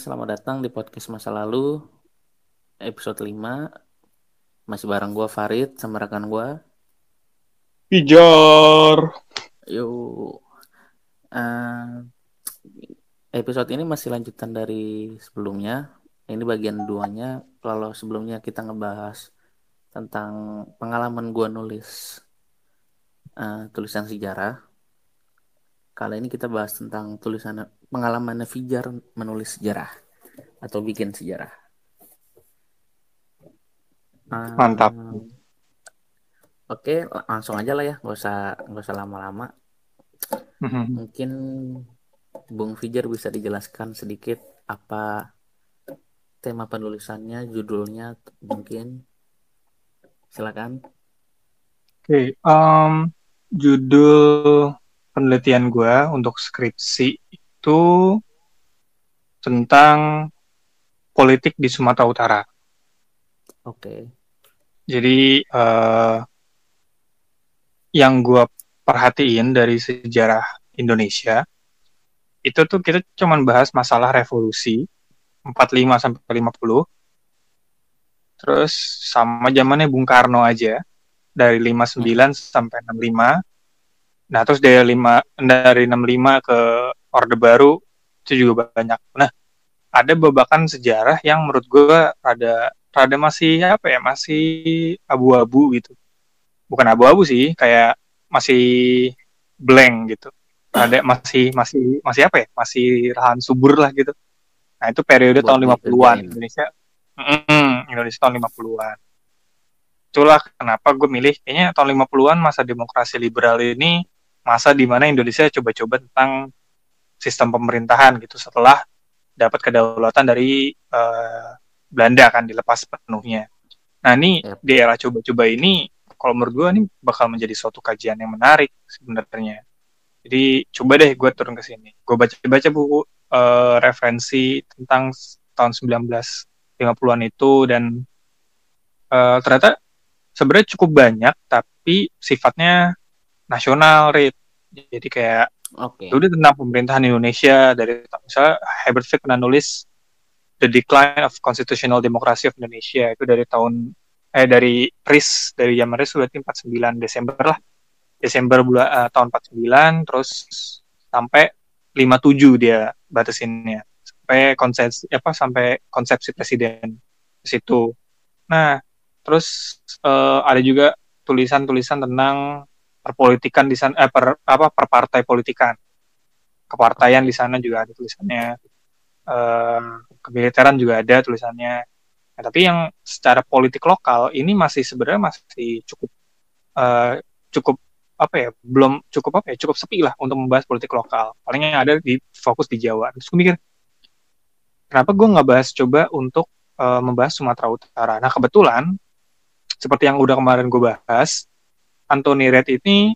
selamat datang di podcast masa lalu episode 5 Masih bareng gue Farid sama rekan gue Pijar Yuk uh, Episode ini masih lanjutan dari sebelumnya. Ini bagian duanya. Kalau sebelumnya kita ngebahas tentang pengalaman gue nulis uh, tulisan sejarah Kali ini kita bahas tentang tulisan pengalaman Fijar menulis sejarah atau bikin sejarah. Mantap. Uh, Oke, langsung aja lah ya, nggak usah nggak usah lama-lama. Mhm. Mungkin Bung Fijar bisa dijelaskan sedikit apa tema penulisannya, judulnya mungkin. Silakan. Oke, okay, um, judul penelitian gue untuk skripsi itu tentang politik di Sumatera Utara. Oke. Okay. Jadi uh, yang gue perhatiin dari sejarah Indonesia itu tuh kita cuma bahas masalah revolusi 45 sampai 50 terus sama zamannya Bung Karno aja dari 59 hmm. sampai 65 Nah, terus dari lima dari 65 ke Orde Baru itu juga banyak. Nah, ada babakan sejarah yang menurut gue rada rada masih apa ya, masih abu-abu gitu. Bukan abu-abu sih, kayak masih blank gitu. Ada masih masih masih apa ya? Masih lahan subur lah gitu. Nah, itu periode Buat tahun 50-an Indonesia. Mm, Indonesia tahun 50-an. Itulah kenapa gue milih kayaknya tahun 50-an masa demokrasi liberal ini masa di mana Indonesia coba-coba tentang sistem pemerintahan gitu setelah dapat kedaulatan dari uh, Belanda kan dilepas penuhnya. Nah ini yep. di era coba-coba ini kalau menurut gue ini bakal menjadi suatu kajian yang menarik sebenarnya. Jadi coba deh gue turun ke sini. Gue baca-baca buku uh, referensi tentang tahun 1950-an itu dan uh, ternyata sebenarnya cukup banyak tapi sifatnya nasional, Rit. Jadi kayak okay. itu tentang pemerintahan Indonesia dari misalnya Herbert Frick pernah nulis The Decline of Constitutional Democracy of Indonesia itu dari tahun eh dari RIS dari zaman RIS berarti 49 Desember lah. Desember bulan uh, tahun 49 terus sampai 57 dia batasinnya sampai konsepsi apa sampai konsepsi presiden di situ. Nah, terus uh, ada juga tulisan-tulisan tentang perpolitikan di sana eh, per apa perpartai politikan. Kepartaian di sana juga ada tulisannya. Eh, kemiliteran juga ada tulisannya. Nah, tapi yang secara politik lokal ini masih sebenarnya masih cukup eh, cukup apa ya belum cukup apa ya cukup sepi lah untuk membahas politik lokal. Paling yang ada di fokus di Jawa. Terus gue mikir kenapa gue nggak bahas coba untuk uh, membahas Sumatera Utara? Nah kebetulan seperti yang udah kemarin gue bahas Anthony Red ini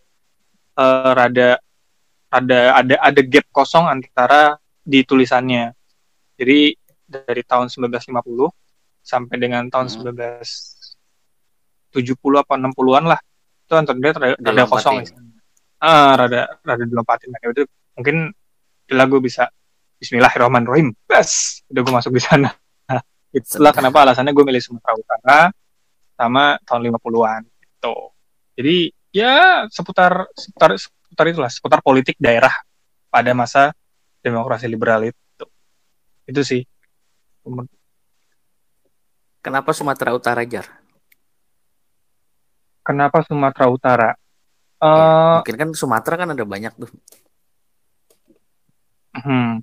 uh, rada ada ada ada gap kosong antara di tulisannya. Jadi dari tahun 1950 sampai dengan tahun hmm. 1970 apa 60-an lah. Itu Anthony Red rada, rada kosong. Ah, rada rada dilompatin. Nah, itu mungkin lagu bisa Bismillahirrahmanirrahim. Bas, udah gue masuk di sana. Nah, itulah kenapa alasannya gue milih Sumatera Utara sama tahun 50-an. Gitu. Jadi ya seputar seputar seputar itulah seputar politik daerah pada masa demokrasi liberal itu. Itu sih. Kenapa Sumatera Utara, Jar? Kenapa Sumatera Utara? Ya, uh, mungkin kan Sumatera kan ada banyak tuh. Hmm,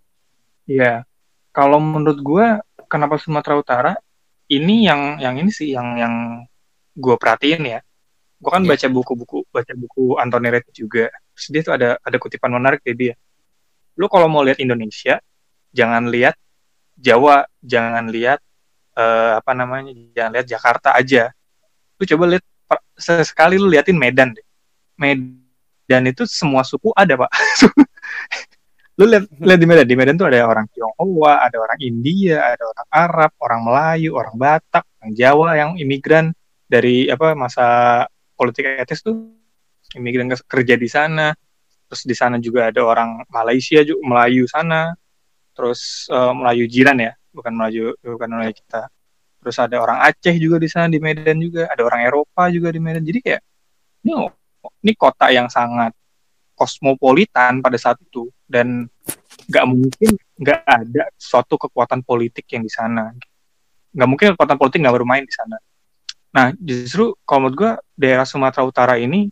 ya. Kalau menurut gue, kenapa Sumatera Utara? Ini yang yang ini sih yang yang gue perhatiin ya gue kan yeah. baca buku-buku baca buku Anthony Red juga. Terus dia tuh ada ada kutipan menarik dari dia. Lu kalau mau lihat Indonesia jangan lihat Jawa jangan lihat uh, apa namanya jangan lihat Jakarta aja. Lu coba lihat sekali lu liatin Medan deh. Medan itu semua suku ada pak. Lu lihat lihat di Medan. Di Medan tuh ada orang Tionghoa ada orang India ada orang Arab orang Melayu orang Batak orang Jawa yang imigran dari apa masa politik etis tuh imigran kerja di sana. Terus di sana juga ada orang Malaysia juga Melayu sana. Terus uh, Melayu jiran ya, bukan Melayu bukan Melayu kita. Terus ada orang Aceh juga di sana di Medan juga, ada orang Eropa juga di Medan. Jadi kayak ini ini kota yang sangat kosmopolitan pada saat itu. Dan nggak mungkin nggak ada suatu kekuatan politik yang di sana. Nggak mungkin kekuatan politik nggak bermain di sana nah justru kalau menurut gue daerah Sumatera Utara ini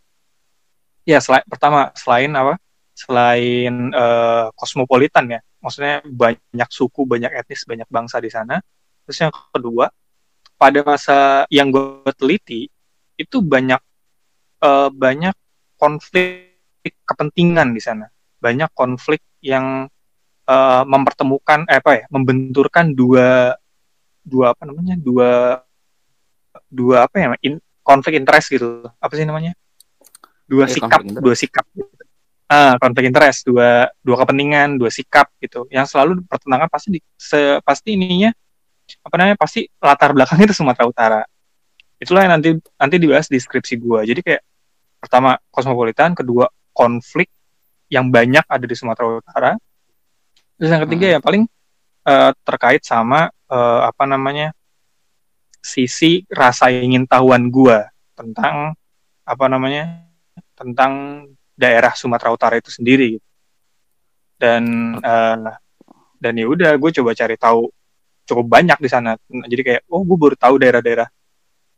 ya selain pertama selain apa selain uh, kosmopolitan ya maksudnya banyak suku banyak etnis banyak bangsa di sana terus yang kedua pada masa yang gue teliti itu banyak uh, banyak konflik kepentingan di sana. Banyak konflik yang uh, mempertemukan eh, apa ya, membenturkan dua dua apa namanya? dua dua apa ya? In, konflik interest gitu. Apa sih namanya? Dua eh, sikap, dua sikap gitu. Ah, konflik interest, dua dua kepentingan, dua sikap gitu. Yang selalu pertentangan pasti di se, pasti ininya apa namanya? pasti latar belakangnya itu Sumatera Utara. Itulah yang nanti nanti dibahas di skripsi gua. Jadi kayak pertama kosmopolitan, kedua konflik yang banyak ada di Sumatera Utara. Terus yang ketiga hmm. ya paling uh, terkait sama uh, apa namanya sisi rasa ingin tahuan gua tentang apa namanya tentang daerah Sumatera Utara itu sendiri gitu. Dan uh, dan ya udah gue coba cari tahu cukup banyak di sana. Jadi kayak oh gue baru tahu daerah-daerah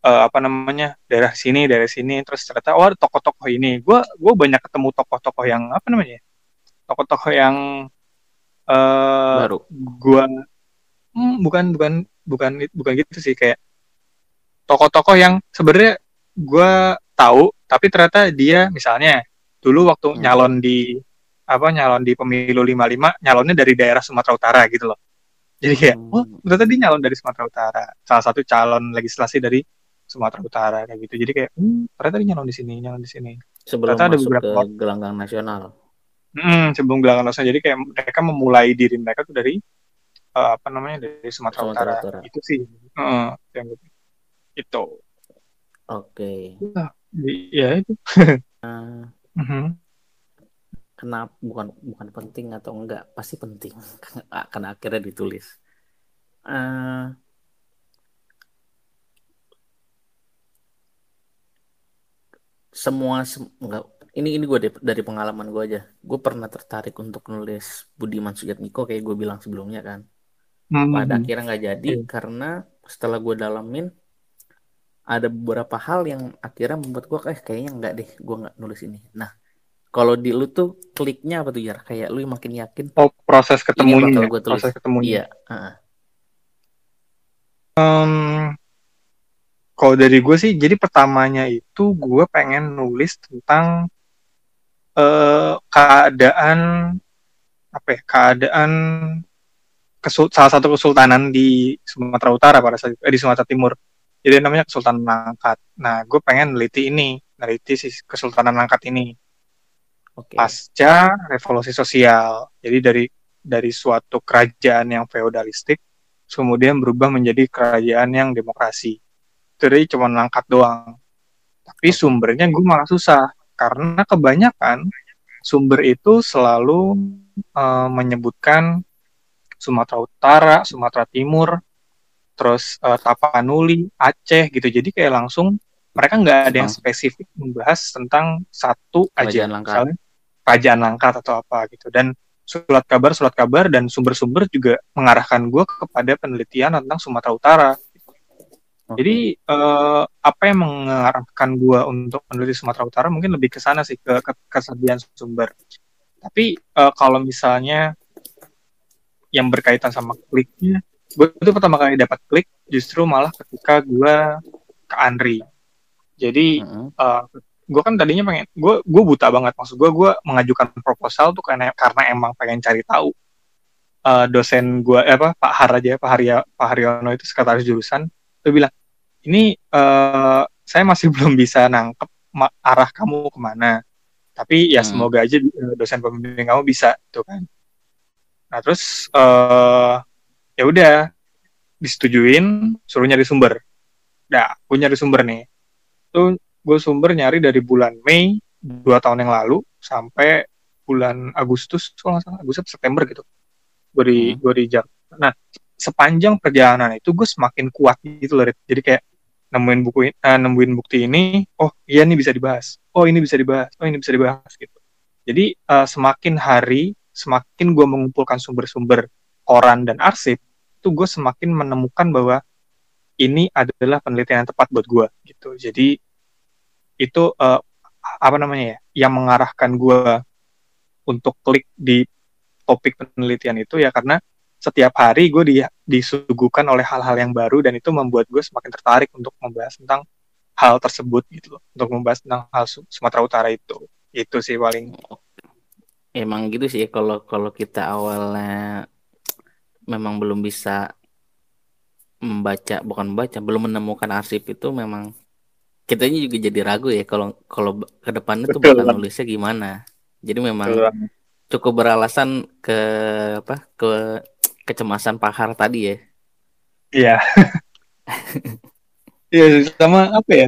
uh, apa namanya daerah sini daerah sini terus ternyata oh ada tokoh-tokoh ini gue gue banyak ketemu tokoh-tokoh yang apa namanya tokoh-tokoh yang uh, baru gue hmm, bukan bukan bukan bukan gitu sih kayak tokoh-tokoh yang sebenarnya gue tahu tapi ternyata dia misalnya dulu waktu hmm. nyalon di apa nyalon di pemilu 55 nyalonnya dari daerah Sumatera Utara gitu loh. Jadi kayak hmm. oh ternyata dia nyalon dari Sumatera Utara. Salah satu calon legislasi dari Sumatera Utara kayak gitu. Jadi kayak hmm, ternyata dia nyalon di sini nyalon di sini. Sebelum ternyata masuk ada beberapa ke gelanggang nasional. Hmm, sebelum gelanggang nasional. Jadi kayak mereka memulai diri mereka tuh dari uh, apa namanya dari Sumatera, Sumatera Utara. Utara. Itu sih. Uh, yang itu oke okay. ya itu uh, uh-huh. kenapa bukan bukan penting atau enggak pasti penting karena akhirnya ditulis uh, semua sem enggak ini ini gue dari pengalaman gue aja gue pernah tertarik untuk nulis Budiman Sujatmiko kayak gue bilang sebelumnya kan hmm. pada akhirnya nggak jadi hmm. karena setelah gue dalamin ada beberapa hal yang akhirnya membuat gue kayak kayaknya nggak deh gue nggak nulis ini. Nah kalau di lu tuh kliknya apa tuh ya kayak lu makin yakin? Oh proses ketemunya gue tulis. Proses ketemunya. Iya -uh. Um, kalau dari gue sih jadi pertamanya itu gue pengen nulis tentang uh, keadaan apa ya keadaan kesul, salah satu kesultanan di Sumatera Utara pada saat eh, di Sumatera Timur jadi namanya Kesultanan Langkat nah gue pengen neliti ini neliti si Kesultanan Langkat ini. Okay. pasca revolusi sosial. Jadi dari dari suatu kerajaan yang feodalistik kemudian berubah menjadi kerajaan yang demokrasi. Dari cuma ngangkat doang. Tapi sumbernya gue malah susah. Karena kebanyakan sumber itu selalu uh, menyebutkan Sumatera Utara, Sumatera Timur, terus uh, Tapanuli, Aceh gitu. Jadi kayak langsung mereka nggak ada yang spesifik membahas tentang satu aja, misalnya kerajaan Langkat atau apa gitu. Dan surat kabar, surat kabar dan sumber-sumber juga mengarahkan gue kepada penelitian tentang Sumatera Utara jadi uh, apa yang mengarahkan gue untuk meneliti Sumatera Utara mungkin lebih ke sana sih ke, ke kesediaan sumber. Tapi uh, kalau misalnya yang berkaitan sama kliknya, gue itu pertama kali dapat klik justru malah ketika gue ke Andri. Jadi -huh. uh, gue kan tadinya pengen, gue gue buta banget maksud gue, gue mengajukan proposal tuh karena karena emang pengen cari tahu. Uh, dosen gue eh, apa Pak Har aja Pak Harya Pak Haryono itu sekretaris jurusan itu bilang ini uh, saya masih belum bisa nangkep arah kamu ke mana tapi ya hmm. semoga aja eh, dosen pembimbing kamu bisa tuh kan nah terus uh, ya udah disetujuin suruh nyari sumber. Nah gue nyari sumber nih. Tuh gue sumber nyari dari bulan Mei dua tahun yang lalu sampai bulan Agustus kalau nggak salah. Agustus September gitu. Gue di Hmm. gue di Jakarta nah sepanjang perjalanan itu gue semakin kuat gitu loh jadi kayak nemuin buku ini, eh, nemuin bukti ini oh iya ini bisa dibahas. Oh ini bisa dibahas. Oh ini bisa dibahas gitu. Jadi eh, semakin hari semakin gue mengumpulkan sumber-sumber koran dan arsip itu gue semakin menemukan bahwa ini adalah penelitian yang tepat buat gue gitu. Jadi itu eh, apa namanya ya yang mengarahkan gue untuk klik di topik penelitian itu ya karena setiap hari gue di, disuguhkan oleh hal-hal yang baru dan itu membuat gue semakin tertarik untuk membahas tentang hal tersebut gitu loh. Untuk membahas tentang hal Su- Sumatera Utara itu. Itu sih paling. Emang gitu sih kalau kalau kita awalnya memang belum bisa membaca bukan membaca belum menemukan arsip itu memang kitanya juga jadi ragu ya kalau kalau ke depannya tuh bakal nulisnya gimana. Jadi memang Betul cukup beralasan ke apa ke kecemasan Pahar tadi ya. Iya. Iya sama apa ya?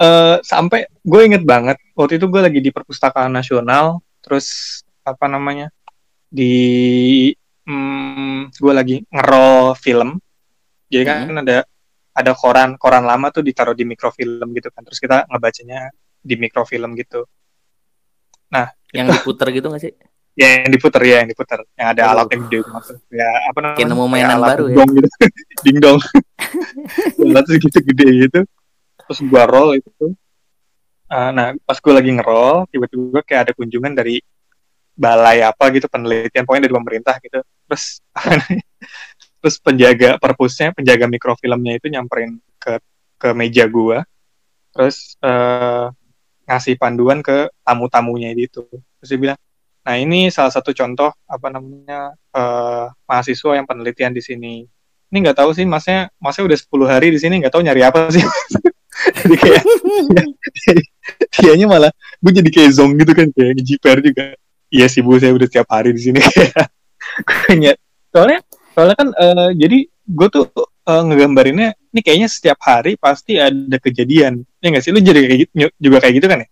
Eh sampai gue inget banget waktu itu gue lagi di perpustakaan nasional, terus apa namanya di hmm, gue lagi ngerol film. Jadi kan Hmm. ada ada koran koran lama tuh ditaruh di mikrofilm gitu kan, terus kita ngebacanya di mikrofilm gitu. Nah Yang diputer gitu gak sih? ya yang diputer ya yang diputer, yang ada Aduh. alat yang gede banget. Ya apa namanya? Kayak nemu mainan alat baru ya. dingdong gitu, dingdong. alat segitu gede gitu terus gua roll itu Uh, nah pas gue lagi ngerol tiba-tiba kayak ada kunjungan dari balai apa gitu penelitian pokoknya dari pemerintah gitu. Terus terus penjaga perpusnya penjaga mikrofilmnya itu nyamperin ke ke meja gua. Terus uh, ngasih panduan ke tamu-tamunya itu terus dia bilang nah ini salah satu contoh apa namanya uh, mahasiswa yang penelitian di sini. Ini nggak tahu sih masnya masnya udah 10 hari di sini nggak tahu nyari apa sih. Jadi kayak dianya malah gue jadi kayak zong gitu kan kayak jiper juga iya sih bu saya udah tiap hari di sini. Kayak soalnya soalnya kan uh, jadi gue tuh uh, ngegambarinnya ini kayaknya setiap hari pasti ada kejadian. Ya nggak sih? Lu jadi kayak gitu, juga kayak gitu kan ya?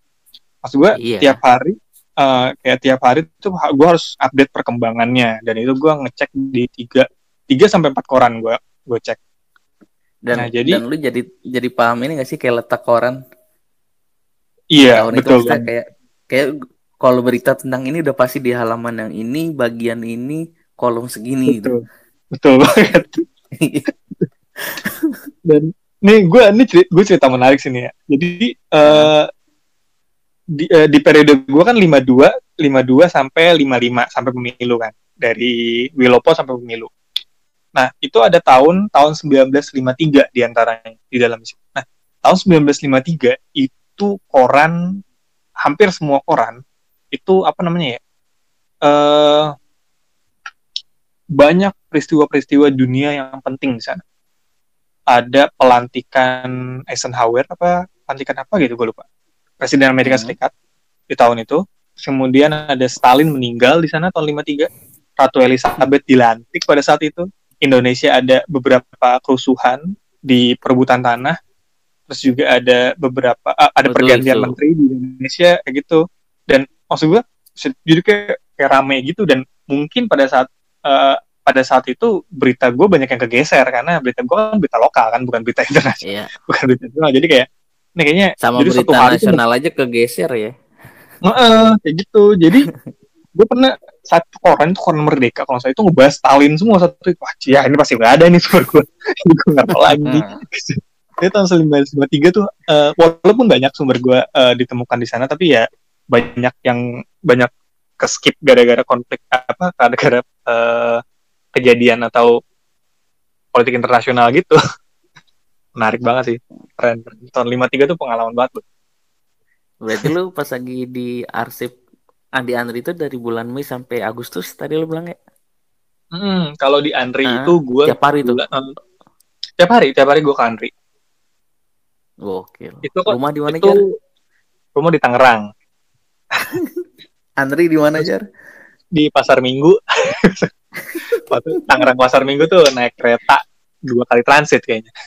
Maksud gue Iya. tiap hari uh, kayak tiap hari tuh gue harus update perkembangannya. Dan itu gue ngecek di tiga tiga sampai empat koran gue gue cek. Dan Nah, jadi- dan lu jadi jadi paham ini gak sih? Kayak letak koran? Iya tahun itu betul maksudnya kan kayak kayak kalau berita tentang ini udah pasti di halaman yang ini bagian ini kolom segini gitu. betul. Betul banget. Dan nih gue ini cerita, gue cerita menarik sini ya. Jadi eh di, eh, di periode gue kan 52 52 sampai 55 sampai pemilu kan. Dari Wilopo sampai pemilu. Nah itu ada tahun tahun 1953 di antaranya di dalam situ. Nah tahun 1953 itu koran hampir semua koran itu apa namanya ya eh banyak peristiwa-peristiwa dunia yang penting di sana. Ada pelantikan Eisenhower apa pelantikan apa gitu gue lupa. Presiden Amerika Hmm. Serikat di tahun itu. Kemudian ada Stalin meninggal di sana tahun 53 Ratu Elizabeth dilantik pada saat itu. Indonesia ada beberapa kerusuhan di perebutan tanah. Terus juga ada beberapa ah, ada Betul, pergantian itu. menteri di Indonesia kayak gitu. Dan maksud gue jadi kayak, kayak rame gitu dan mungkin pada saat eh, pada saat itu berita gue banyak yang kegeser karena berita gue kan berita lokal kan bukan berita internasional Iya. bukan berita internasional jadi kayak ini kayaknya Sama jadi satu berita hari tuh nasional aja kegeser ya. Heeh, kayak gitu. Jadi gue pernah satu koran itu koran Merdeka kalau saya itu ngebahas Stalin semua satu itu. Wah, ya ini pasti nggak ada nih sumber gue. Ini gue nggak tahu lagi. Jadi tahun 1953 tuh eh, walaupun banyak sumber gue eh, ditemukan di sana tapi ya banyak yang banyak ke skip gara-gara konflik apa gara-gara eh, kejadian atau politik internasional gitu. Menarik banget sih. Keren. Tahun 53 tuh pengalaman banget. Bro. berarti lu pas lagi di arsip Andi Andri itu dari bulan Mei sampai Agustus tadi lu bilang ya? Hmm, kalau di Andri Ah, itu gue Tiap hari tuh. tiap hari tiap hari gue ke Andri Gokil. itu kok Rumah di mana itu rumah di Tangerang Andri di mana Jar? di pasar Minggu Waktu Tangerang pasar Minggu tuh naik kereta dua kali transit kayaknya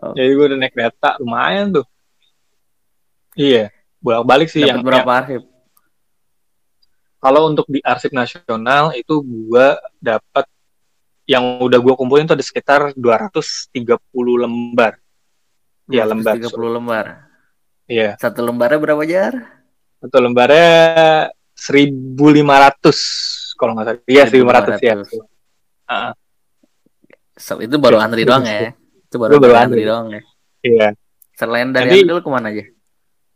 Oh. jadi gue udah naik kereta lumayan tuh iya bolak balik sih yang, berapa arsip? kalau untuk di arsip nasional itu gua dapat yang udah gua kumpulin tuh ada sekitar 230 lembar. Ya, lembar. 30 lembar. Iya. Satu lembarnya berapa jar? Satu lembarnya 1500 kalau nggak salah. Iya, 1500 ya. 1500. Ah, So, itu baru Ya, antri doang ya. Itu baru, Itu baru antri, antri. doang ya. Iya. Selain dari antri lu ke mana aja?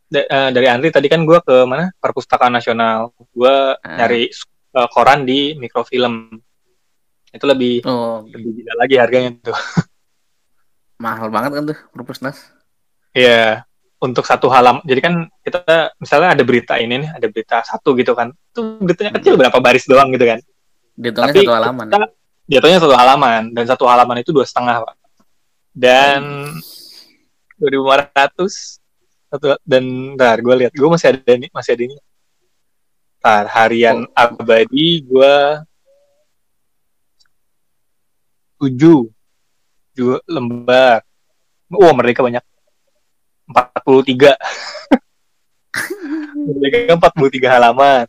Da- eh, dari Andri tadi kan gua ke mana? Perpustakaan Nasional. Gua Ah. nyari eh, koran di mikrofilm. Itu lebih Oh, lebih gila lagi harganya tuh. mahal banget kan tuh perpusnas. Iya, untuk satu halaman. Jadi kan kita misalnya ada berita ini nih, ada berita satu gitu kan. Itu beritanya kecil berapa baris doang gitu kan. Dihitungnya Tapi satu halaman. kita- Jatuhnya satu halaman dan satu halaman itu dua setengah pak. Dan 2500 satu dan ntar gue lihat gue masih ada nih masih ada ini. Ntar harian abadi gue tujuh tujuh lembar. Oh merdeka banyak 43 Merdeka 43 halaman.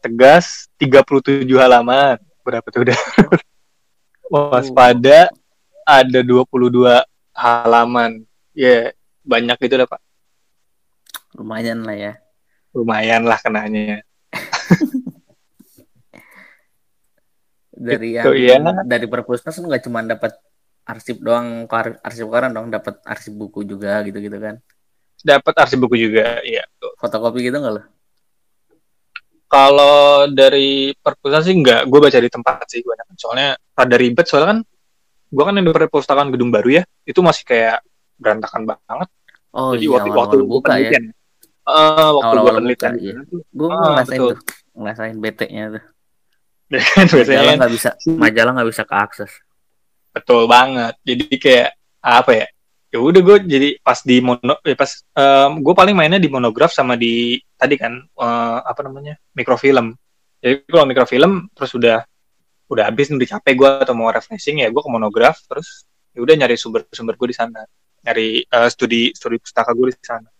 Tegas 37 halaman. Berapa tuh udah? Waspada ada 22 halaman. Ya, banyak itu dah, Pak. Lumayan lah ya. Lumayan lah kenanya. Dari Gitu, yang ya. dari perpusnas lu nggak cuma dapat arsip doang, arsip koran dong, dapat arsip buku juga gitu-gitu kan. Dapat arsip buku juga, ya. Fotokopi gitu nggak lo? Kalau dari perpustakaan sih enggak, gue baca di tempat sih gue. Soalnya rada ribet, soalnya kan gue kan yang di perpustakaan gedung baru ya, itu masih kayak berantakan banget. Oh Jadi iya, waktu waktu buka ya. penelitian. Eh, waktu gue penelitian iya. Gue Ah, ngerasain betul. tuh, ngerasain bete-nya tuh. Majalah nggak bisa, majalah nggak bisa keakses. betul banget. Jadi kayak apa ya? Ya udah gue jadi pas di mono, ya pas gue paling mainnya di monograf sama di tadi kan eh, apa namanya mikrofilm. Jadi kalau mikrofilm terus udah udah habis udah capek gue atau mau refreshing ya gue ke monograf terus ya udah nyari sumber-sumber gue di sana, nyari eh, studi studi pustaka gue di sana.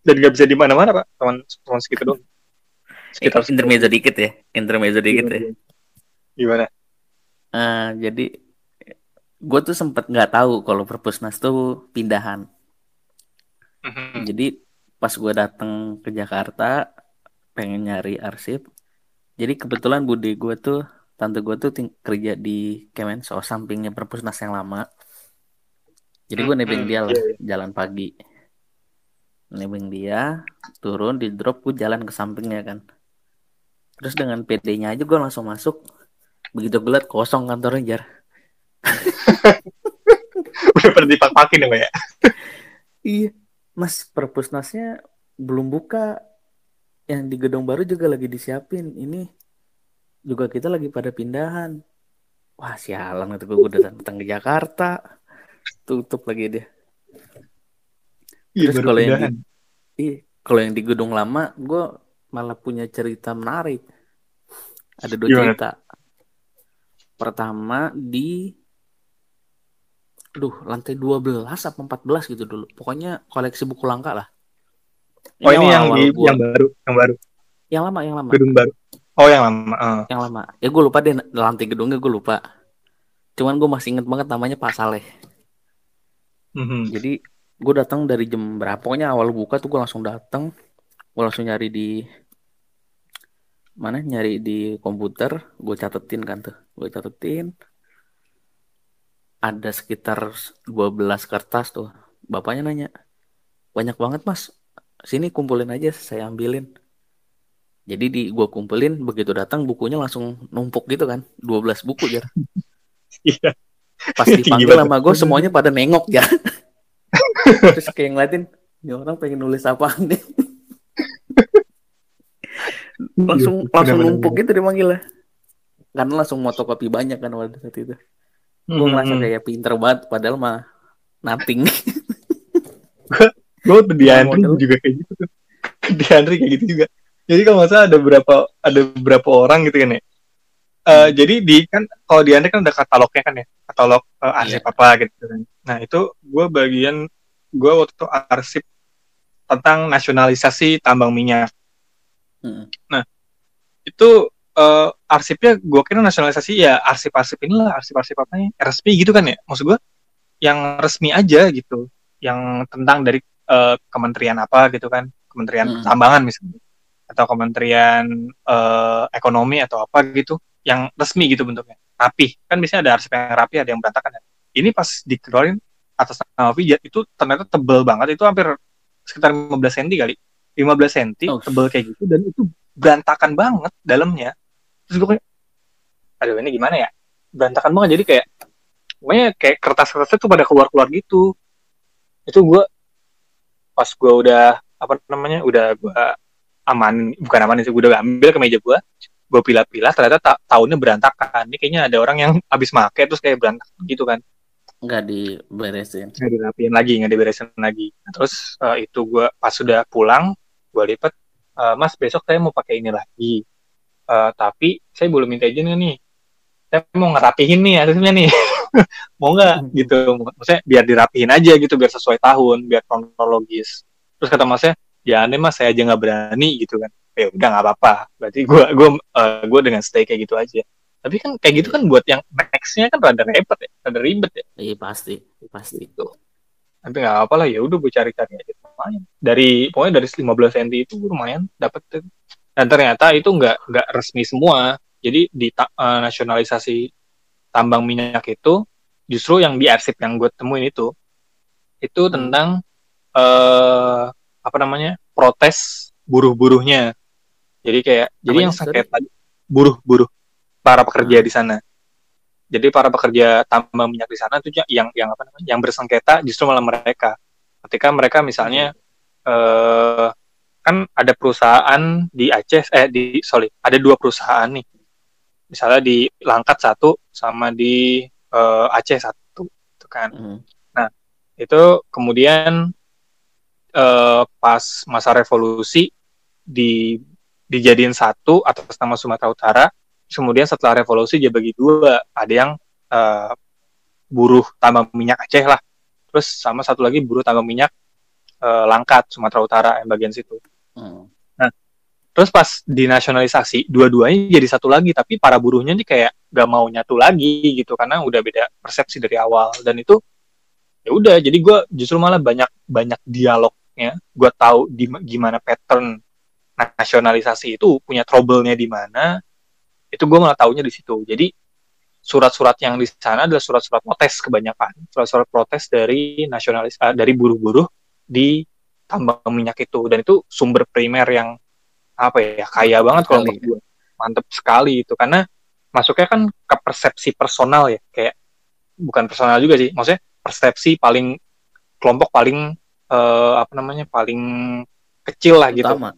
Dan nggak bisa di mana-mana pak, teman teman segitu doang. Eh, Sekitar intermezzo dikit ya, intermezzo dikit ya. Gimana? Eh, jadi gue tuh sempet nggak tahu kalau perpusnas tuh pindahan. Mhm. Jadi pas gue datang ke Jakarta pengen nyari arsip. Jadi kebetulan bude gue tuh tante gue tuh ting- kerja di Kemensos sampingnya perpusnas yang lama. Jadi gue nebeng Hmm, dia lah jalan pagi. Nebeng dia, turun di drop gue jalan ke sampingnya kan. Terus dengan PD-nya aja gue langsung masuk. Begitu gue liat kosong kantornya jar. udah pada dipak-pakin ya ya. Iya, Mas perpusnasnya belum buka. Yang di gedung baru juga lagi disiapin. Ini juga kita lagi pada pindahan. Wah sialan itu gue udah datang ke Jakarta. Tutup lagi dia. Iya, Terus kalau yang di, iya, kalau yang di gedung lama, gue malah punya cerita menarik. Ada dua Gimana? cerita. Pertama di, duh lantai 12 apa 14 gitu dulu. Pokoknya koleksi buku langka lah. Oh ini yang awal-awal di gua- yang baru, yang baru, yang lama, yang lama, gedung baru. Oh yang lama. eh. yang lama. Ya gue lupa deh lantai gedungnya gue lupa. Cuman gue masih inget banget namanya Pak Saleh. Mhm. Jadi gue datang dari jam berapa? Pokoknya awal buka tuh gue langsung datang. Gue langsung nyari di mana? Nyari di komputer. Gue catetin kan tuh. Gue catetin. Ada sekitar 12 kertas tuh. Bapaknya nanya, banyak banget mas. Sini kumpulin aja, saya ambilin. Jadi di gue kumpulin, begitu datang bukunya langsung numpuk gitu kan. 12 buku jar. Iya. Pas dipanggil sama gue semuanya pada nengok ya. Terus kayak ngeliatin, ini orang pengen nulis apaan nih. langsung Iya, langsung benar-benar. numpuk gitu dipanggil lah. Karena langsung fotokopi banyak kan saat itu. Gue Mhm. ngerasa kayak pinter banget, padahal mah nothing. Gue tuh di Andri model. juga kayak gitu tuh. Di Andri kayak gitu juga. Jadi kalau nggak salah ada berapa ada berapa orang gitu kan ya. Eh, Jadi di kan kalau di Andri kan ada katalognya kan ya, katalog eh, arsip Iya. apa gitu kan. Nah itu gue bagian gue waktu itu arsip tentang nasionalisasi tambang minyak. Mm. itu uh, arsipnya gue kira nasionalisasi ya arsip-arsip inilah arsip-arsip apa nih resmi gitu kan ya maksud gue yang resmi aja gitu yang tentang dari uh, kementerian apa gitu kan kementerian hmm. pertambangan misalnya atau kementerian uh, ekonomi atau apa gitu yang resmi gitu bentuknya rapi kan biasanya ada arsip yang rapi ada yang berantakan ya. ini pas dikeluarin atas nama pijat itu ternyata tebel banget itu hampir sekitar 15 cm kali 15 cm oh. tebel kayak gitu dan itu berantakan banget dalamnya terus gue kayak aduh ini gimana ya? Berantakan banget. Jadi kayak pokoknya kayak kertas-kertasnya tuh pada keluar-keluar gitu. Itu gue pas gue udah apa namanya udah gue aman bukan aman itu gue udah ambil ke meja gue gue pilah-pilah ternyata ta tahunnya berantakan. Ini kayaknya ada orang yang habis make terus kayak berantakan gitu kan. Nggak diberesin. Nggak dirapiin lagi nggak diberesin lagi. Nah, terus uh, itu gue pas sudah pulang gue lipat uh, mas besok saya mau pakai ini lagi uh, tapi saya belum minta izin nih? Saya mau ngerapihin nih akhirnya nih. Mau nggak? Hmm. gitu. Maksudnya biar dirapihin aja gitu biar sesuai tahun biar kronologis. Terus kata masnya ya aneh mas saya aja nggak berani gitu kan. Ya udah nggak apa-apa. Berarti gue gue uh, gue dengan stay kayak gitu aja. Tapi kan kayak gitu kan buat yang nextnya kan rada repot ya rada ribet ya. Iya pasti pasti. Itu tapi nggak apa lah ya udah gue cari-cari aja lumayan. Dari pokoknya dari 15 cm itu lumayan dapet dan ternyata itu nggak nggak resmi semua. Jadi di uh, nasionalisasi tambang minyak itu justru yang di arsip yang gue temuin itu itu tentang uh, apa namanya protes buruh-buruhnya. Jadi kayak jadi yang sengketa buruh-buruh para pekerja hmm. di sana. Jadi para pekerja tambang minyak di sana itu yang yang apa namanya yang bersengketa justru malah mereka. Ketika mereka misalnya hmm. uh, kan ada perusahaan di Aceh eh di sorry ada dua perusahaan nih. Misalnya di Langkat satu sama di uh, Aceh satu itu kan. Mm. nah itu kemudian uh, pas masa revolusi di dijadiin satu atas nama Sumatera Utara kemudian setelah revolusi dia bagi dua. Ada yang uh, buruh tambang minyak Aceh lah. Terus sama satu lagi buruh tambang minyak uh, Langkat Sumatera Utara yang bagian situ Hmm. Nah, terus pas dinasionalisasi, dua-duanya jadi satu lagi, tapi para buruhnya nih kayak gak mau nyatu lagi gitu karena udah beda persepsi dari awal. Dan itu ya udah jadi gue justru malah banyak banyak dialognya. Gue tahu di gimana pattern nasionalisasi itu punya trouble-nya di mana itu gue malah taunya di situ. Jadi surat-surat yang di sana adalah surat-surat protes kebanyakan. Surat-surat protes dari nasionalis uh, dari buruh-buruh di tambang minyak itu. Dan itu sumber primer yang apa ya kaya banget kalau menurut gue mantep sekali itu. Karena masuknya kan ke persepsi personal ya. Kayak bukan personal juga sih. Maksudnya persepsi paling kelompok paling uh, apa namanya paling kecil lah gitu. Utama.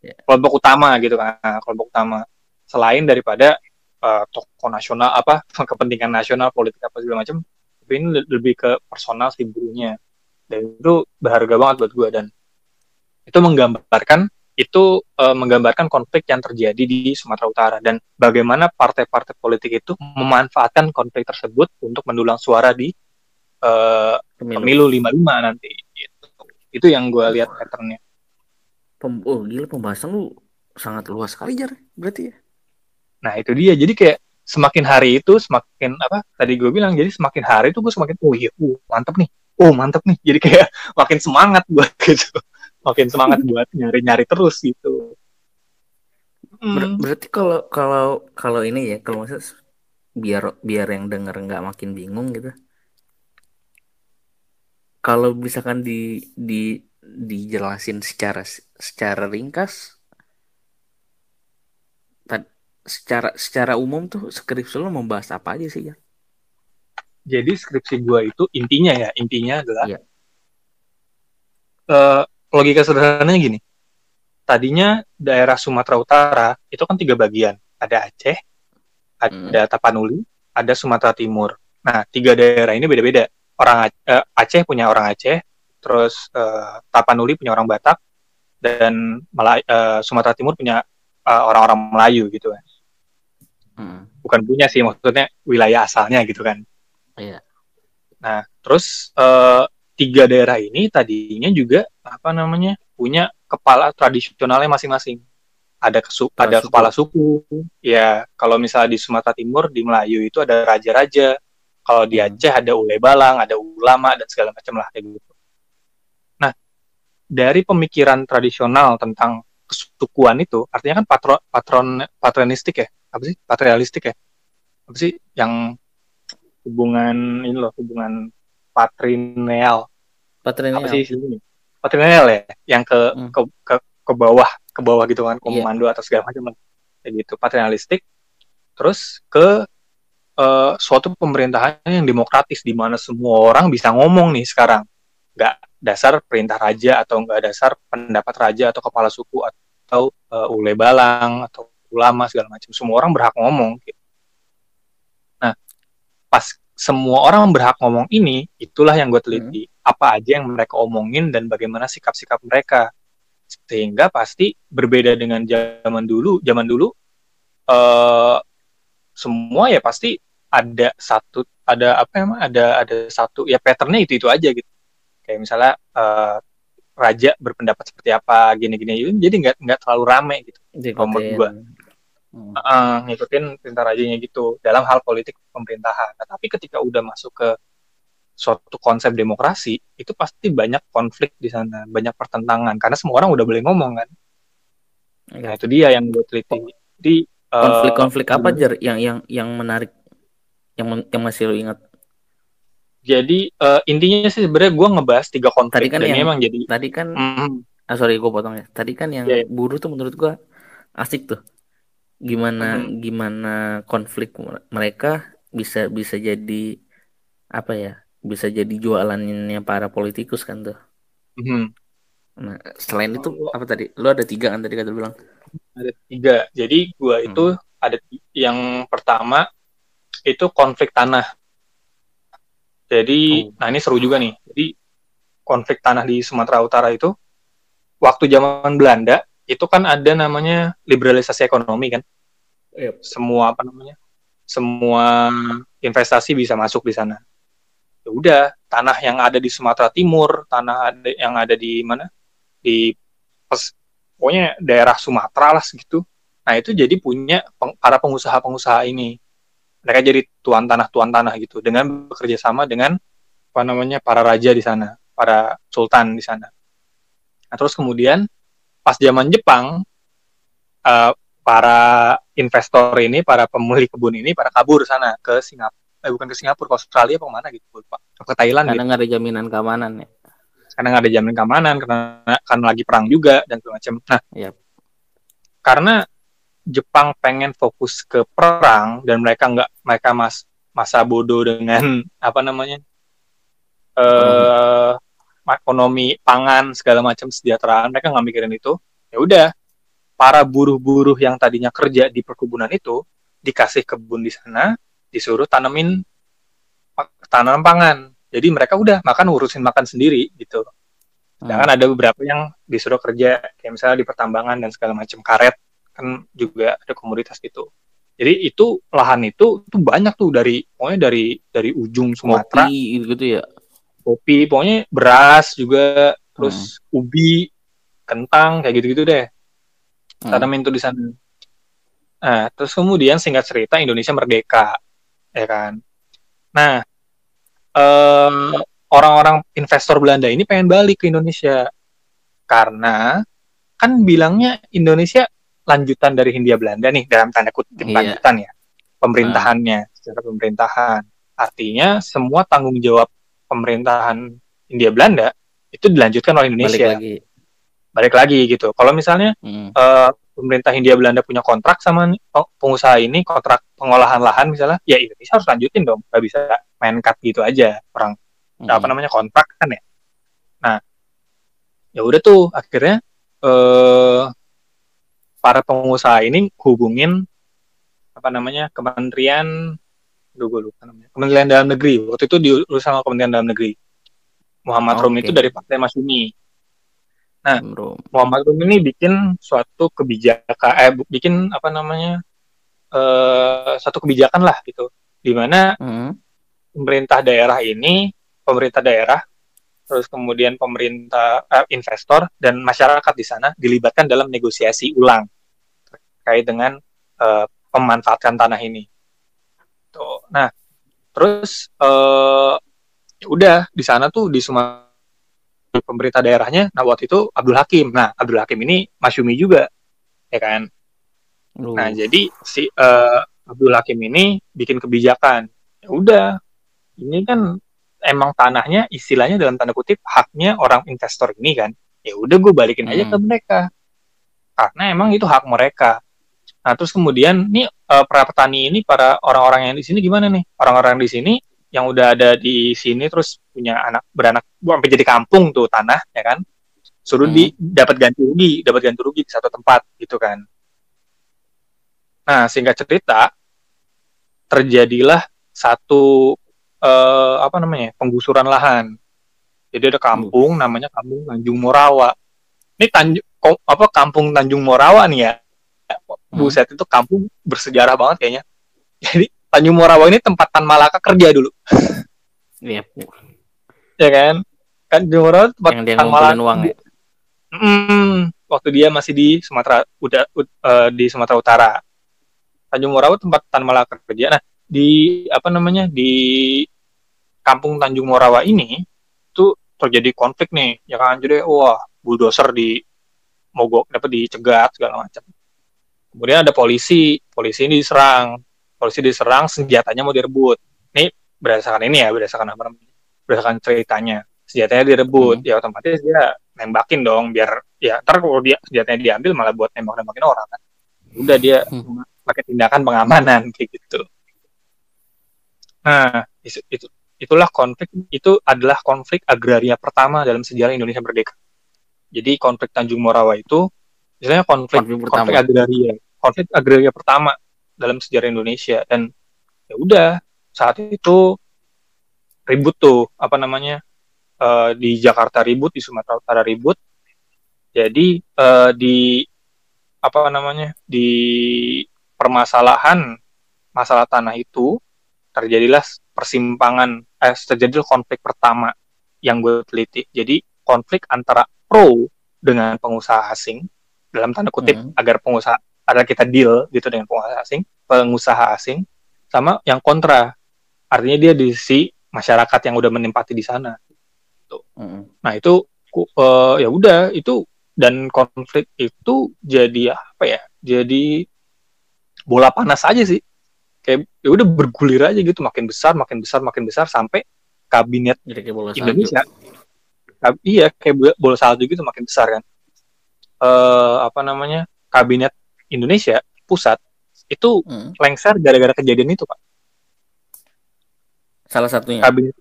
Yeah. kelompok utama gitu kan. Kelompok utama. Selain daripada uh, tokoh nasional apa kepentingan nasional politik apa segala macam tapi ini lebih ke personal si burunya dan itu berharga banget buat gue dan itu menggambarkan itu uh, menggambarkan konflik yang terjadi di Sumatera Utara dan bagaimana partai-partai politik itu memanfaatkan konflik tersebut untuk mendulang suara di uh, pemilu. pemilu 55 nanti gitu. itu yang gue lihat patternnya. Pem oh gila pembahasan lu sangat luas sekali jar berarti ya? Nah itu dia. Jadi kayak semakin hari itu semakin apa tadi gue bilang jadi semakin hari itu gue semakin oh iya uh, mantep nih oh mantep nih. Jadi kayak makin semangat buat gitu. Makin semangat buat nyari-nyari terus gitu. Ber hmm. berarti kalau kalau kalau ini ya kalau maksud biar biar yang denger nggak makin bingung gitu. Kalau misalkan di di dijelasin secara secara ringkas secara secara umum tuh skripsi lo membahas apa aja sih ya jadi skripsi gue itu intinya ya intinya adalah yeah. Iya. uh, logika sederhananya gini tadinya daerah Sumatera Utara itu kan tiga bagian ada Aceh ada hmm. Tapanuli ada Sumatera Timur nah tiga daerah ini beda-beda orang uh, Aceh punya orang Aceh terus uh, Tapanuli punya orang Batak dan Malay uh, Sumatera Timur punya orang-orang uh, Melayu gitu kan hmm. bukan punya sih maksudnya wilayah asalnya gitu kan Iya. Nah, terus uh, tiga daerah ini tadinya juga apa namanya punya kepala tradisionalnya masing-masing. ada kesu Kepala ada suku. kepala suku ya kalau misalnya di Sumatera Timur di Melayu itu ada raja-raja kalau di Hmm. Aceh ada ule balang ada ulama dan segala macam lah kayak gitu nah dari pemikiran tradisional tentang kesukuan itu artinya kan patron patron patronistik ya apa sih patrialistik ya apa sih yang hubungan ini loh hubungan patrineal Patrilineal. apa sih istilahnya? patrilineal ya yang ke, Hmm. ke ke ke bawah ke bawah gitu kan komando atau segala macam kayak gitu patrialistik terus ke eh, suatu pemerintahan yang demokratis di mana semua orang bisa ngomong nih sekarang nggak dasar perintah raja atau nggak dasar pendapat raja atau kepala suku atau eh, ule balang atau ulama segala macam semua orang berhak ngomong gitu. Pas semua orang berhak ngomong ini itulah yang gue teliti. Apa aja yang mereka omongin dan bagaimana sikap-sikap mereka. Sehingga pasti berbeda dengan zaman dulu zaman dulu eh semua ya pasti ada satu ada apa emang ada ada satu ya patternnya itu itu aja gitu. Kayak misalnya eh, raja berpendapat seperti apa gini-gini. Jadi nggak nggak terlalu rame gitu. Nomor Diikutin. dua. Hmm. Eh, ngikutin perintah rajanya gitu dalam hal politik pemerintahan. Nah, tapi ketika udah masuk ke suatu konsep demokrasi, itu pasti banyak konflik di sana, banyak pertentangan karena semua orang udah boleh ngomong kan. Nah, itu dia yang gue teliti. Jadi eh, Konflik-konflik apa jar yang yang yang menarik yang men- yang masih lo ingat? Jadi eh, intinya sih sebenarnya gue ngebahas tiga konflik Tadi kan dan yang- emang jadi Tadi kan mm, ah sorry gue potong ya. Tadi kan yang Iya, iya. buruh tuh menurut gua asik tuh. Gimana Mhm. gimana konflik mereka bisa bisa jadi apa ya? Bisa jadi jualannya para politikus kan tuh. mhm. Nah, selain itu Oh. apa tadi? Lu ada tiga kan tadi kata lu bilang. ada tiga. Jadi gue itu ada yang pertama itu konflik tanah. Jadi, Oh. nah ini seru juga nih. Jadi konflik tanah di Sumatera Utara itu waktu zaman Belanda itu kan ada namanya liberalisasi ekonomi kan. Yep. Semua apa namanya? Semua investasi bisa masuk di sana. Ya udah, tanah yang ada di Sumatera Timur, tanah ada yang ada di mana? Di pes- pokoknya daerah Sumatera lah segitu. Nah, itu jadi punya peng- para pengusaha-pengusaha ini. Mereka jadi tuan tanah tuan tanah gitu dengan bekerja sama dengan apa namanya para raja di sana, para sultan di sana. Nah, terus kemudian pas zaman Jepang eh, para investor ini, para pemilik kebun ini pada kabur sana ke Singapura. Eh, bukan ke Singapura, ke Australia apa ke mana gitu, lupa. Ke Thailand Karena gitu. nggak ada jaminan keamanan ya. Karena nggak ada jaminan keamanan, karena karena lagi perang juga dan segala macam. Nah, Yap. karena Jepang pengen fokus ke perang dan mereka nggak mereka mas masa bodoh dengan apa namanya eh ekonomi pangan segala macam kesejahteraan mereka nggak mikirin itu. Ya udah para buruh-buruh yang tadinya kerja di perkebunan itu dikasih kebun di sana disuruh tanemin pa- tanam pangan. Jadi mereka udah makan urusin makan sendiri gitu. Sedangkan ada beberapa yang disuruh kerja kayak misalnya di pertambangan dan segala macam. Karet kan juga ada komoditas gitu. Jadi itu lahan itu tuh banyak tuh dari pokoknya dari dari ujung Sumatera, gitu ya. Kopi, pokoknya beras juga, terus ubi, kentang kayak gitu-gitu deh. Hmm. Tanamin tuh di sana. Nah, terus kemudian singkat cerita Indonesia merdeka, ya kan. Nah, eh, orang-orang investor Belanda ini pengen balik ke Indonesia karena kan bilangnya Indonesia lanjutan dari Hindia Belanda nih dalam tanda kutip Iya. lanjutan ya pemerintahannya secara pemerintahan artinya semua tanggung jawab pemerintahan Hindia Belanda itu dilanjutkan oleh Balik Indonesia lagi. balik lagi gitu kalau misalnya Hmm. eh, pemerintah Hindia Belanda punya kontrak sama peng- pengusaha ini kontrak pengolahan lahan misalnya ya Indonesia harus lanjutin dong nggak bisa main cut gitu aja orang Hmm. apa namanya kontrak kan ya nah ya udah tuh akhirnya eh para pengusaha ini hubungin apa namanya kementerian Duh, gue lupa namanya Kementerian Dalam Negeri waktu itu diurus sama Kementerian Dalam Negeri Muhammad Rum Oke. itu dari Partai Masyumi Bro. Muhammad Rum ini bikin suatu kebijakan eh bikin apa namanya eh satu kebijakan lah gitu di mana Hmm. pemerintah daerah ini pemerintah daerah terus kemudian pemerintah eh, investor dan masyarakat di sana dilibatkan dalam negosiasi ulang terkait dengan uh, pemanfaatan tanah ini. Tuh. Nah, terus uh, udah di sana tuh di Sumatera pemerintah daerahnya, nah waktu itu Abdul Hakim. Nah, Abdul Hakim ini Masyumi juga, ya kan? Uh. Nah, jadi si uh, Abdul Hakim ini bikin kebijakan. Ya udah, ini kan emang tanahnya istilahnya dalam tanda kutip haknya orang investor ini kan ya udah gue balikin aja ke hmm. mereka karena emang itu hak mereka nah terus kemudian nih uh, para petani ini para orang-orang yang di sini gimana nih orang-orang di sini yang udah ada di sini terus punya anak beranak sampai jadi kampung tuh tanah ya kan suruh hmm. di dapat ganti rugi dapat ganti rugi di satu tempat gitu kan nah singkat cerita terjadilah satu uh, apa namanya penggusuran lahan. Jadi ada kampung uh. namanya Kampung Tanjung Morawa. Ini Tanjung apa Kampung Tanjung Morawa nih ya. Hmm. Buset itu kampung bersejarah banget kayaknya. Jadi Tanjung Morawa ini tempat Tan Malaka kerja dulu. Iya. ya kan? Kan Tanjung Morawa tempat Yang dia Tan Malaka. Uang, ya? Hmm, waktu dia masih di Sumatera udah uh, di Sumatera Utara. Tanjung Morawa tempat Tan Malaka kerja. Nah, di apa namanya di kampung Tanjung Morawa ini itu terjadi konflik nih ya kan jadi wah bulldozer di mogok dapat dicegat segala macam kemudian ada polisi polisi ini diserang. Polisi diserang senjatanya mau direbut. Ini berdasarkan ini ya berdasarkan apa namanya? Berdasarkan ceritanya. Senjatanya direbut. Hmm. ya otomatis dia nembakin dong biar ya ntar kalau dia senjatanya diambil malah buat nembak nembakin orang kan? Udah dia hmm. pakai tindakan pengamanan kayak gitu. Nah, itu, itu itulah konflik itu adalah konflik agraria pertama dalam sejarah Indonesia merdeka. Jadi konflik Tanjung Morawa itu misalnya konflik konflik, konflik agraria, konflik agraria pertama dalam sejarah Indonesia. Dan ya udah saat itu ribut tuh apa namanya uh, di Jakarta ribut di Sumatera Utara ribut. Jadi uh, di apa namanya di permasalahan masalah tanah itu terjadilah persimpangan eh, terjadi konflik pertama yang gue teliti. Jadi konflik antara pro dengan pengusaha asing dalam tanda kutip hmm. agar pengusaha agar kita deal gitu dengan pengusaha asing pengusaha asing sama yang kontra artinya dia di si masyarakat yang udah menempati di sana gitu. hmm. nah itu uh, ya udah itu dan konflik itu jadi apa ya jadi bola panas aja sih kayak ya udah bergulir aja gitu makin besar makin besar makin besar sampai kabinet Jadi kayak bola Indonesia salju. iya kayak bola salju gitu makin besar kan uh, apa namanya kabinet Indonesia pusat itu hmm. lengser gara-gara kejadian itu pak. Salah satunya? Kabinet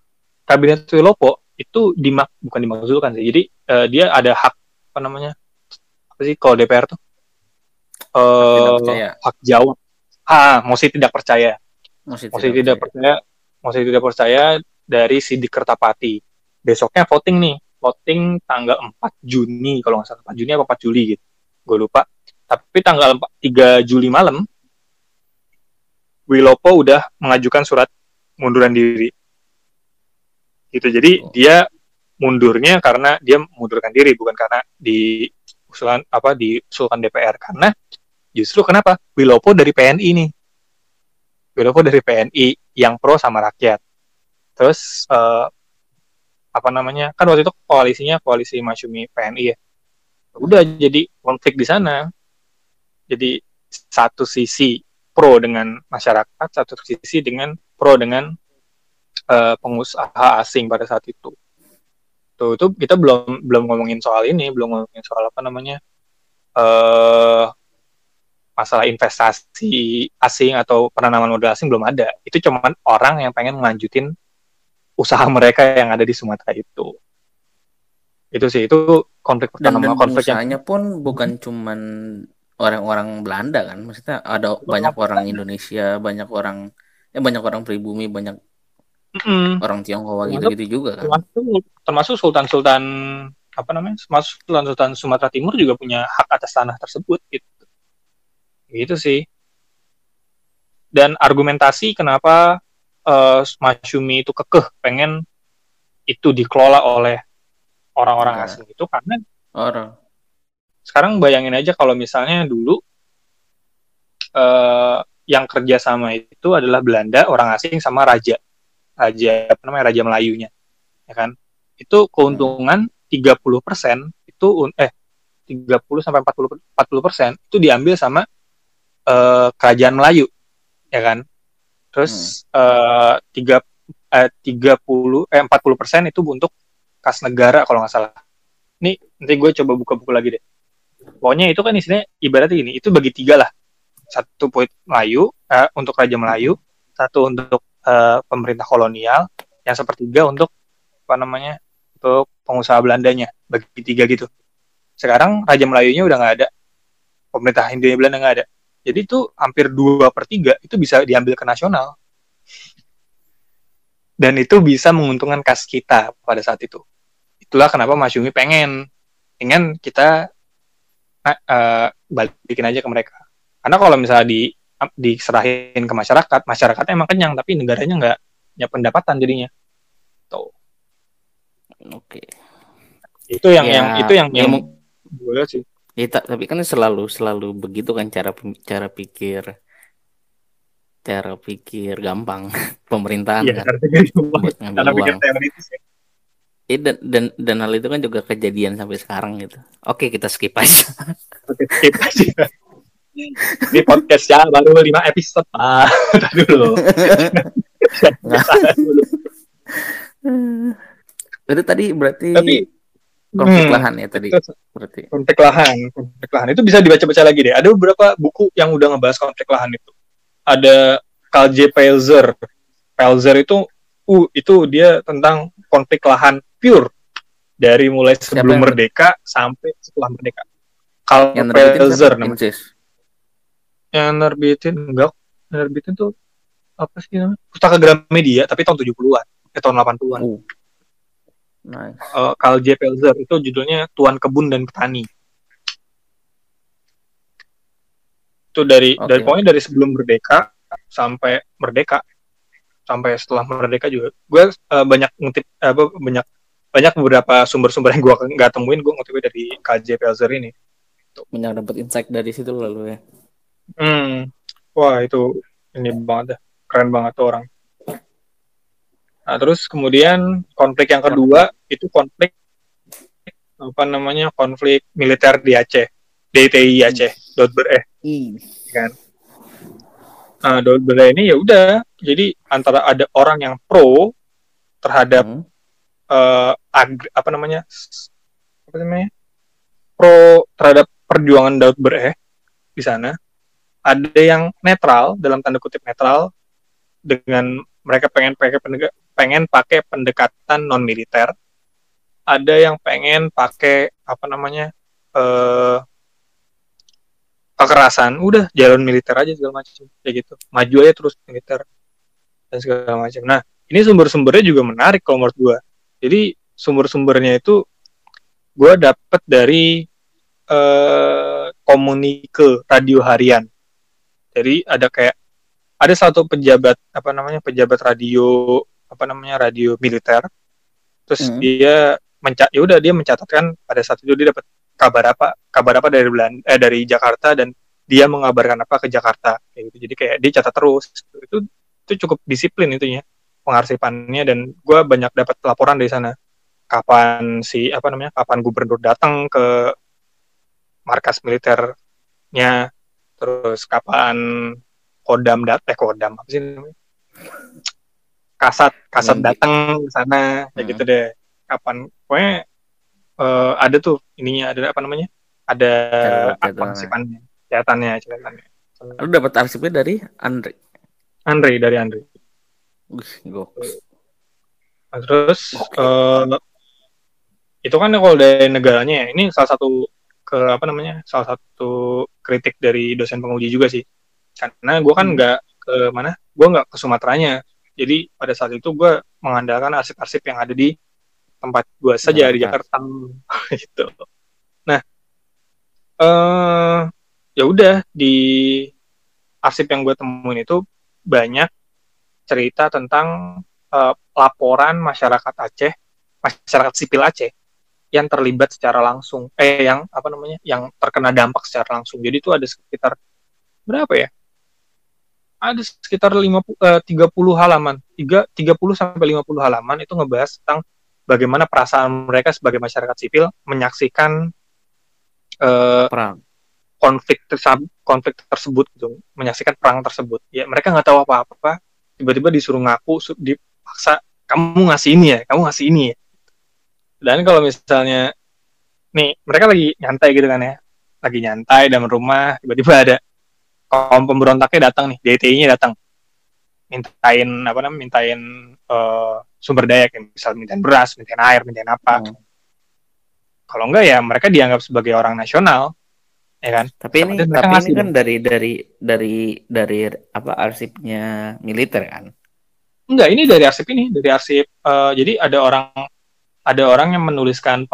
kabinet Wilopo itu dimak bukan dimaksudkan sih. Jadi uh, dia ada hak apa namanya apa sih kalau DPR tuh? Uh, hak jawab ah mosi tidak percaya. Mosi, mosi tidak, tidak percaya mosi tidak percaya dari Sidik Kertapati besoknya voting nih voting tanggal 4 Juni kalau nggak salah 4 Juni apa 4 Juli gitu gue lupa tapi tanggal 4, 3 Juli malam Wilopo udah mengajukan surat munduran diri gitu jadi oh. dia mundurnya karena dia mundurkan diri bukan karena di usulan apa di usulkan DPR karena Justru kenapa? Wilopo dari PNI nih. Wilopo dari PNI yang pro sama rakyat. Terus uh, apa namanya? Kan waktu itu koalisinya koalisi Masyumi PNI ya. Udah jadi konflik di sana. Jadi satu sisi pro dengan masyarakat, satu sisi dengan pro dengan uh, pengusaha asing pada saat itu. Tuh, itu kita belum belum ngomongin soal ini, belum ngomongin soal apa namanya? uh, masalah investasi asing atau penanaman modal asing belum ada. Itu cuma orang yang pengen melanjutin usaha mereka yang ada di Sumatera itu. Itu sih itu konflik pertama dan, dan konflik yang pun bukan cuman orang-orang Belanda kan, maksudnya ada banyak orang Indonesia, banyak orang ya banyak orang pribumi, banyak mm orang Tionghoa gitu-gitu juga kan. Termasuk, termasuk sultan-sultan apa namanya? Termasuk sultan-sultan Sumatera Timur juga punya hak atas tanah tersebut gitu gitu sih dan argumentasi kenapa uh, Masyumi itu kekeh pengen itu dikelola oleh orang-orang asing itu karena orang sekarang bayangin aja kalau misalnya dulu uh, yang kerja sama itu adalah Belanda, orang asing sama raja. Raja apa namanya? Raja Melayunya. Ya kan? Itu keuntungan 30% itu eh 30 sampai 40 40% itu diambil sama uh, kerajaan Melayu. Ya kan? Terus hmm. uh, 3 eh, 30 eh 40% itu untuk kas negara kalau nggak salah. Nih, nanti gue coba buka buku lagi deh. Pokoknya itu kan isinya ibaratnya ini, itu bagi tiga lah satu poin Melayu uh, untuk Raja Melayu, satu untuk uh, pemerintah kolonial, yang sepertiga untuk apa namanya untuk pengusaha Belandanya bagi tiga gitu. Sekarang Raja Melayunya udah nggak ada, pemerintah Hindia Belanda nggak ada. Jadi itu hampir dua per tiga itu bisa diambil ke nasional. Dan itu bisa menguntungkan kas kita pada saat itu. Itulah kenapa Mas Yumi pengen, ingin kita uh, balikin aja ke mereka karena kalau misalnya di diserahin ke masyarakat, masyarakatnya emang kenyang tapi negaranya nggak punya pendapatan jadinya. Tuh. Oke. Itu yang ya, yang itu yang ya, yang gue sih. Ya, tapi kan selalu selalu begitu kan cara cara pikir cara pikir gampang pemerintahan ya, kan. Cara pikir teoritis ya. Eh, dan, dan dan hal itu kan juga kejadian sampai sekarang gitu. Oke, kita skip aja. Oke, skip aja. Ini podcast ya baru lima episode. Ah, dulu. Itu tadi berarti Tapi, konflik hmm, lahan ya tadi. Berarti. Konflik lahan, konflik lahan itu bisa dibaca-baca lagi deh. Ada beberapa buku yang udah ngebahas konflik lahan itu. Ada Karl J. Pelzer. Pelzer itu uh itu dia tentang konflik lahan pure dari mulai sebelum merdeka sampai setelah merdeka. Karl Pelzer namanya yang nerbitin enggak yang nerbitin tuh apa sih namanya pustaka Gramedia tapi tahun 70-an eh tahun 80-an uh. Nice. uh, Carl J. Pelzer itu judulnya Tuan Kebun dan Petani itu dari okay. dari pokoknya dari sebelum merdeka sampai merdeka sampai setelah merdeka juga gue uh, banyak ngutip apa uh, banyak banyak beberapa sumber-sumber yang gue nggak temuin gue ngutipnya dari KJ Pelzer ini banyak dapat insight dari situ lalu ya Hmm. Wah, itu ini banget Keren banget tuh orang. Nah, terus kemudian konflik yang kedua itu konflik apa namanya? Konflik militer di Aceh. DTI Aceh, Dotber eh. Kan. Nah, Dotber ini ya udah, jadi antara ada orang yang pro terhadap hmm. uh, ag, apa namanya? Apa namanya? Pro terhadap perjuangan Daud Bereh di sana ada yang netral dalam tanda kutip netral dengan mereka pengen pakai pengen pakai pendekatan non militer ada yang pengen pakai apa namanya eh, kekerasan udah jalan militer aja segala macam kayak gitu maju aja terus militer dan segala macam nah ini sumber-sumbernya juga menarik kalau menurut gue jadi sumber-sumbernya itu gue dapet dari eh, komunike radio harian jadi ada kayak ada satu pejabat apa namanya pejabat radio apa namanya radio militer. Terus hmm. dia mencat ya udah dia mencatatkan pada saat itu dia dapat kabar apa kabar apa dari Belanda eh, dari Jakarta dan dia mengabarkan apa ke Jakarta kayak gitu. Jadi kayak dia catat terus. Itu itu cukup disiplin itunya pengarsipannya dan gue banyak dapat laporan dari sana kapan si apa namanya kapan gubernur datang ke markas militernya terus kapan kodam dat eh kodam apa sih namanya kasat kasat datang ke sana kayak gitu hmm. deh kapan pokoknya uh, ada tuh ininya ada apa namanya? Ada arsipannya catatannya catatannya lu dapat arsipnya dari Andre? Andre dari Andre. Wih, nah, terus uh, itu kan kalau dari negaranya ya ini salah satu ke apa namanya salah satu kritik dari dosen penguji juga sih. Karena gue kan hmm. nggak ke mana gue nggak ke Sumateranya. Jadi pada saat itu gue mengandalkan arsip-arsip yang ada di tempat gue saja nah, di Jakarta. Gitu. Nah uh, ya udah di arsip yang gue temuin itu banyak cerita tentang uh, laporan masyarakat Aceh masyarakat sipil Aceh yang terlibat secara langsung. Eh yang apa namanya yang terkena dampak secara langsung. Jadi itu ada sekitar berapa ya? Ada sekitar 50 uh, 30 halaman. 3 30 sampai 50 halaman itu ngebahas tentang bagaimana perasaan mereka sebagai masyarakat sipil menyaksikan uh, perang. konflik tersebut konflik tersebut gitu menyaksikan perang tersebut. Ya mereka nggak tahu apa-apa. Tiba-tiba disuruh ngaku dipaksa kamu ngasih ini ya kamu ngasih ini ya. Dan kalau misalnya nih mereka lagi nyantai gitu kan ya. Lagi nyantai dalam rumah tiba-tiba ada kaum pemberontaknya datang nih DTI-nya datang. Mintain apa namanya mintain uh, sumber daya kayak misal mintain beras mintain air mintain apa. Hmm. kalau enggak ya mereka dianggap sebagai orang nasional ya kan? Tapi ini tapi ini kan dari dari dari dari apa arsipnya militer kan? Enggak ini dari arsip ini dari arsip uh, jadi ada orang ada orang yang menuliskan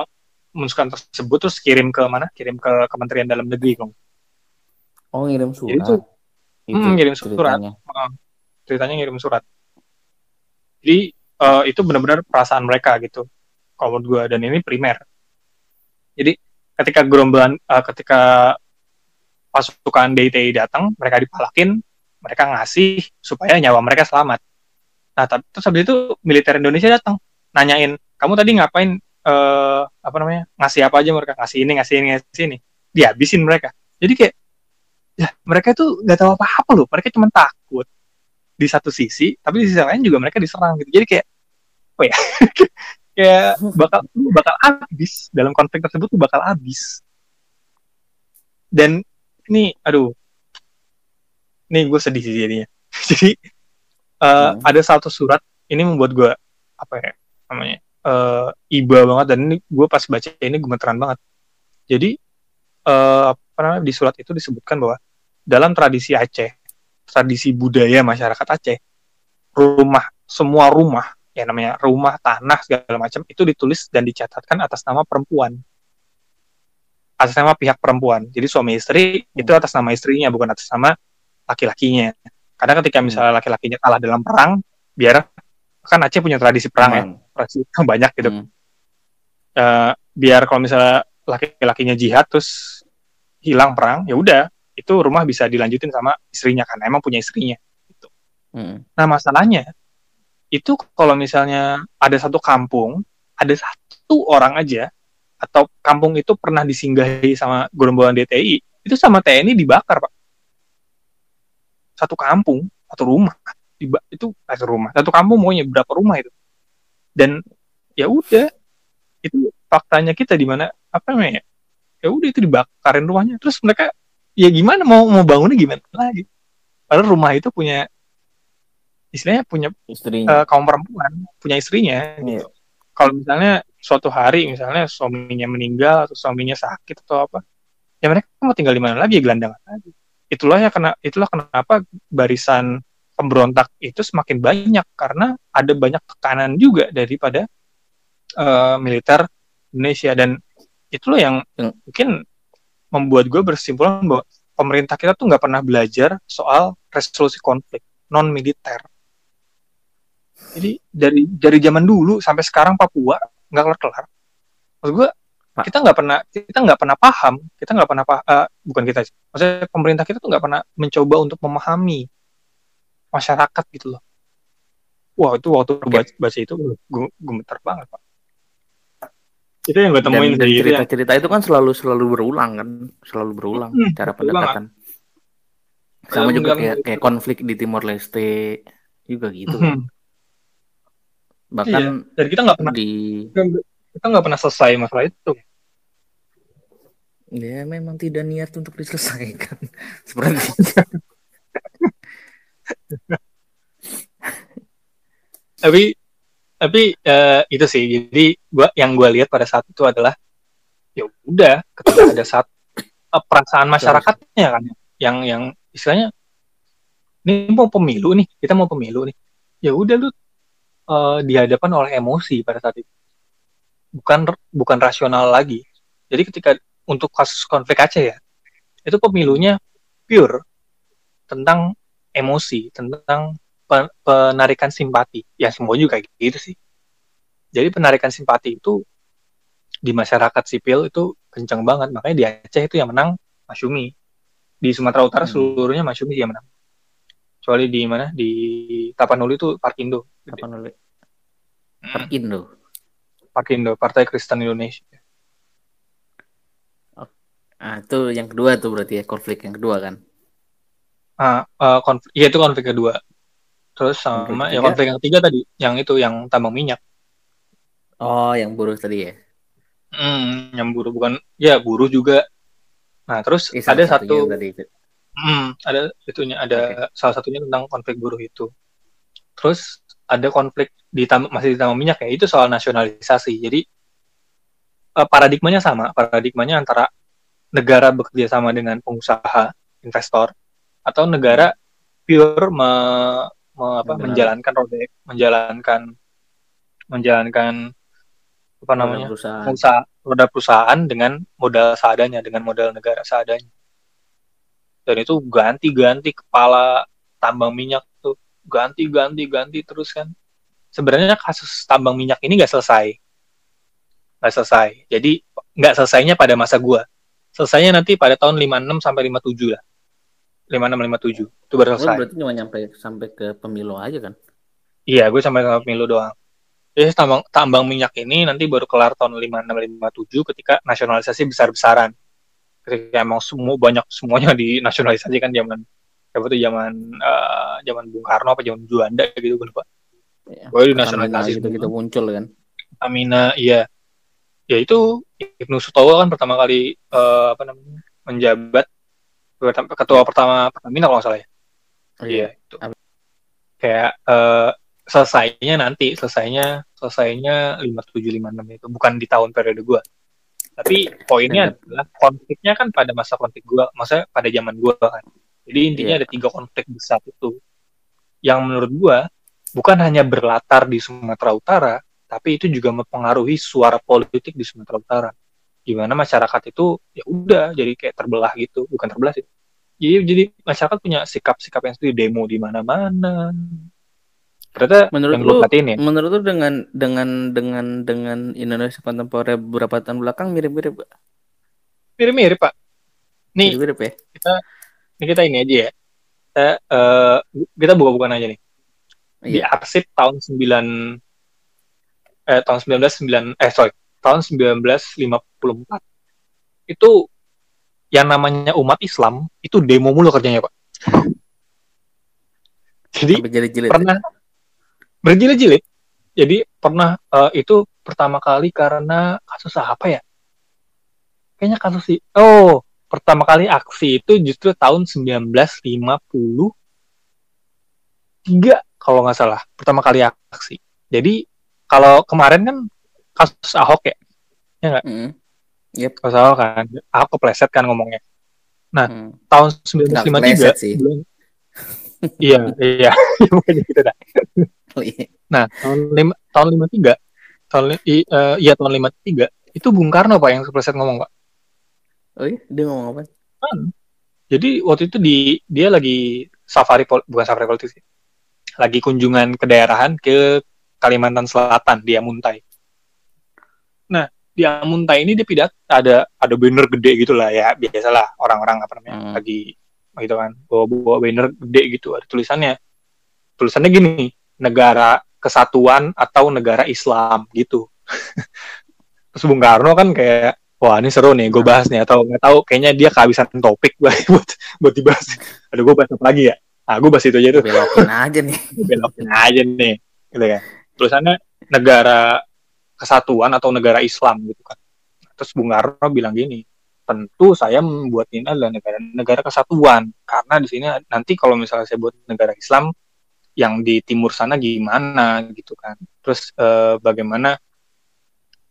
menuliskan tersebut terus kirim ke mana? Kirim ke Kementerian Dalam Negeri kong. Oh ngirim surat. itu, itu hmm, ngirim surat. ceritanya. Uh, ceritanya ngirim surat. Jadi uh, itu benar-benar perasaan mereka gitu. Kalau menurut gue dan ini primer. Jadi ketika gerombolan uh, ketika pasukan DITI datang mereka dipalakin mereka ngasih supaya nyawa mereka selamat. Nah terus habis itu militer Indonesia datang nanyain kamu tadi ngapain uh, apa namanya ngasih apa aja mereka? Ngasih ini ngasih ini ngasih ini. Dihabisin mereka. Jadi kayak ya mereka tuh nggak tahu apa-apa loh. Mereka cuma takut di satu sisi tapi di sisi lain juga mereka diserang gitu. Jadi kayak oh ya kayak bakal bakal habis. Dalam konflik tersebut tuh bakal habis. Dan ini aduh. Ini gue sedih sih jadinya. Jadi uh, hmm. ada satu surat ini membuat gue apa ya namanya uh, iba banget. Dan ini gue pas baca ini gemeteran banget. Jadi uh, apa namanya di surat itu disebutkan bahwa dalam tradisi Aceh tradisi budaya masyarakat Aceh rumah semua rumah ya namanya rumah tanah segala macam itu ditulis dan dicatatkan atas nama perempuan atas nama pihak perempuan jadi suami istri hmm. itu atas nama istrinya bukan atas nama laki-lakinya karena ketika hmm. misalnya laki-lakinya kalah dalam perang biar kan Aceh punya tradisi perang hmm. ya tradisi yang banyak gitu hmm. uh, biar kalau misalnya laki-lakinya jihad terus hilang perang ya udah itu rumah bisa dilanjutin sama istrinya kan emang punya istrinya gitu. Hmm. Nah masalahnya itu kalau misalnya ada satu kampung, ada satu orang aja, atau kampung itu pernah disinggahi sama gerombolan DTI, itu sama TNI dibakar, Pak. Satu kampung, satu rumah, itu satu rumah, satu kampung maunya berapa rumah itu. Dan ya udah, itu faktanya kita di mana apa namanya? Ya udah itu dibakarin rumahnya. Terus mereka ya gimana mau mau bangunnya gimana lagi? Padahal rumah itu punya istilahnya punya istrinya. Uh, kaum perempuan punya istrinya yeah. gitu. Kalau misalnya suatu hari misalnya suaminya meninggal atau suaminya sakit atau apa, ya mereka mau tinggal di mana lagi gelandangan lagi. Itulah ya kena itulah kenapa barisan pemberontak itu semakin banyak karena ada banyak tekanan juga daripada uh, militer Indonesia dan itulah yang hmm. mungkin membuat gue bersimpulan bahwa pemerintah kita tuh nggak pernah belajar soal resolusi konflik non militer jadi dari dari zaman dulu sampai sekarang Papua nggak kelar kelar maksud gue kita nggak pernah kita nggak pernah paham kita nggak pernah paham, uh, bukan kita maksudnya pemerintah kita tuh nggak pernah mencoba untuk memahami masyarakat gitu loh. Wah itu waktu okay. baca, baca itu gue gemeter banget pak itu yang gue temuin dan, dan cerita-cerita itu kan selalu selalu berulang kan? Selalu berulang hmm, cara pendekatan. Sama juga kayak kayak konflik di Timor Leste juga gitu. Kan. Hmm. Bahkan iya. dan kita nggak pernah di kita nggak pernah selesai masalah itu. Ya memang tidak niat untuk diselesaikan. Seperti tapi tapi uh, itu sih. Jadi gua yang gue lihat pada saat itu adalah ya udah ketika ada saat uh, perasaan masyarakatnya kan yang yang istilahnya ini mau pemilu nih kita mau pemilu nih. Ya udah lu uh, dihadapkan oleh emosi pada saat itu. Bukan bukan rasional lagi. Jadi ketika untuk kasus konflik Aceh ya itu pemilunya pure tentang emosi tentang penarikan simpati. Ya semua juga gitu sih. Jadi penarikan simpati itu di masyarakat sipil itu kencang banget. Makanya di Aceh itu yang menang Masyumi. Di Sumatera Utara hmm. seluruhnya Masyumi yang menang. Kecuali di mana? Di Tapanuli itu Parkindo. Tapanuli. Hmm, Perindo Parkindo Partai Kristen Indonesia. Ah itu yang kedua tuh berarti ya konflik yang kedua kan? Ah eh, konflik ya itu konflik kedua terus sama ya konflik yang ketiga tadi yang itu yang tambang minyak oh yang buruh tadi ya Hmm, yang buruh bukan ya buruh juga nah terus Eh, ada satu tadi itu. Hmm, ada itunya ada salah satunya tentang konflik buruh itu. Terus ada konflik di tam- masih di tambang minyak ya itu soal nasionalisasi. Jadi eh, paradigmanya sama, paradigmanya antara negara bekerja sama dengan pengusaha, investor atau negara pure me- me- apa, Ambil menjalankan roda menjalankan menjalankan apa Roda namanya? perusahaan. pengusaha roda perusahaan dengan modal seadanya, dengan modal negara seadanya. Dan itu ganti-ganti kepala tambang minyak tuh, ganti-ganti ganti terus kan. Sebenarnya kasus tambang minyak ini nggak selesai, nggak selesai. Jadi nggak selesainya pada masa gua. Selesainya nanti pada tahun 56 sampai 57 lah. 56 57 itu baru selesai. berarti cuma nyampe sampai ke pemilu aja kan? Iya, gue sampai sama pemilu doang. Jadi tambang tambang minyak ini nanti baru kelar tahun 56 57 ketika nasionalisasi besar-besaran. Ketika emang semua banyak semuanya dinasionalisasi kan zaman apa tuh zaman eh, zaman Bung Karno apa zaman Juanda gitu gue lupa. Ya, Pokoknya dinasionalisasi gitu-gitu semua. muncul kan? Pertamina, iya. Ya itu Ibnu Sutowo kan pertama kali eh, apa namanya menjabat ketua pertama Pertamina kalau nggak salah ya. Oh, Iya, itu. Kayak eh, selesainya nanti, selesainya selesainya 57 56 itu bukan di tahun periode gua. Tapi poinnya adalah konfliknya kan pada masa konflik gua, maksudnya pada zaman gua kan. Jadi intinya Iya. ada tiga konflik besar itu. Yang menurut gua bukan hanya berlatar di Sumatera Utara, tapi itu juga mempengaruhi suara politik di Sumatera Utara. Gimana masyarakat itu ya udah jadi kayak terbelah gitu, bukan terbelah sih. Jadi, jadi masyarakat punya sikap-sikap yang sendiri demo di mana-mana. Ternyata Menurut lu, ya, menurut lu dengan dengan dengan dengan Indonesia kontemporer beberapa tahun belakang mirip-mirip gak? mirip-mirip pak. Nih, Mirip-mirip ya? ini kita ini aja ya. Kita, eh, kita buka-bukaan aja nih. Di Iya. arsip tahun 9 eh tahun 1909 eh sorry, tahun 1954. Itu yang namanya umat Islam itu demo mulu kerjanya, Pak. Jadi Sampai jilid-jilid. ya? pernah berjilid-jilid. Jadi pernah eh, itu pertama kali karena kasus apa ya? Kayaknya kasus sih. Oh, pertama kali aksi itu justru tahun 1953 kalau nggak salah. Pertama kali aksi. Jadi kalau kemarin kan kasus Ahok ya, Mm. Yep. kasus Ahok kan, Ahok kepleset kan ngomongnya. Mm. Tahun Nggak 1953 kepleset sih. bulan- iya, iya, Pokoknya gitu dah. Oh, iya. Nah, tahun lima, tahun 53, tahun i- eh, iya tahun 53 itu Bung Karno Pak yang kepleset ngomong Pak. Oh iya, dia ngomong apa? Jadi waktu itu di dia lagi safari pol- bukan safari politik sih. Lagi kunjungan ke daerahan ke Kalimantan Selatan di Amuntai. Di Amuntai ini dia pidat ada ada banner gede gitu lah ya, biasalah orang-orang apa namanya Hmm. lagi gitu kan, bawa-bawa banner gede gitu, ada tulisannya. Tulisannya gini, negara kesatuan atau negara Islam gitu. Terus Bung Karno kan kayak wah ini seru nih gue bahas nih atau nggak tahu kayaknya dia kehabisan topik buat buat dibahas aduh gue bahas apa lagi ya ah gue bahas itu aja tuh Belokin aja nih. belokin aja nih gitu kan tulisannya negara kesatuan atau negara Islam gitu kan. Terus Bung Karno bilang gini tentu saya membuat ini adalah negara negara kesatuan karena di sini nanti kalau misalnya saya buat negara Islam yang di timur sana gimana gitu kan. Terus eh, bagaimana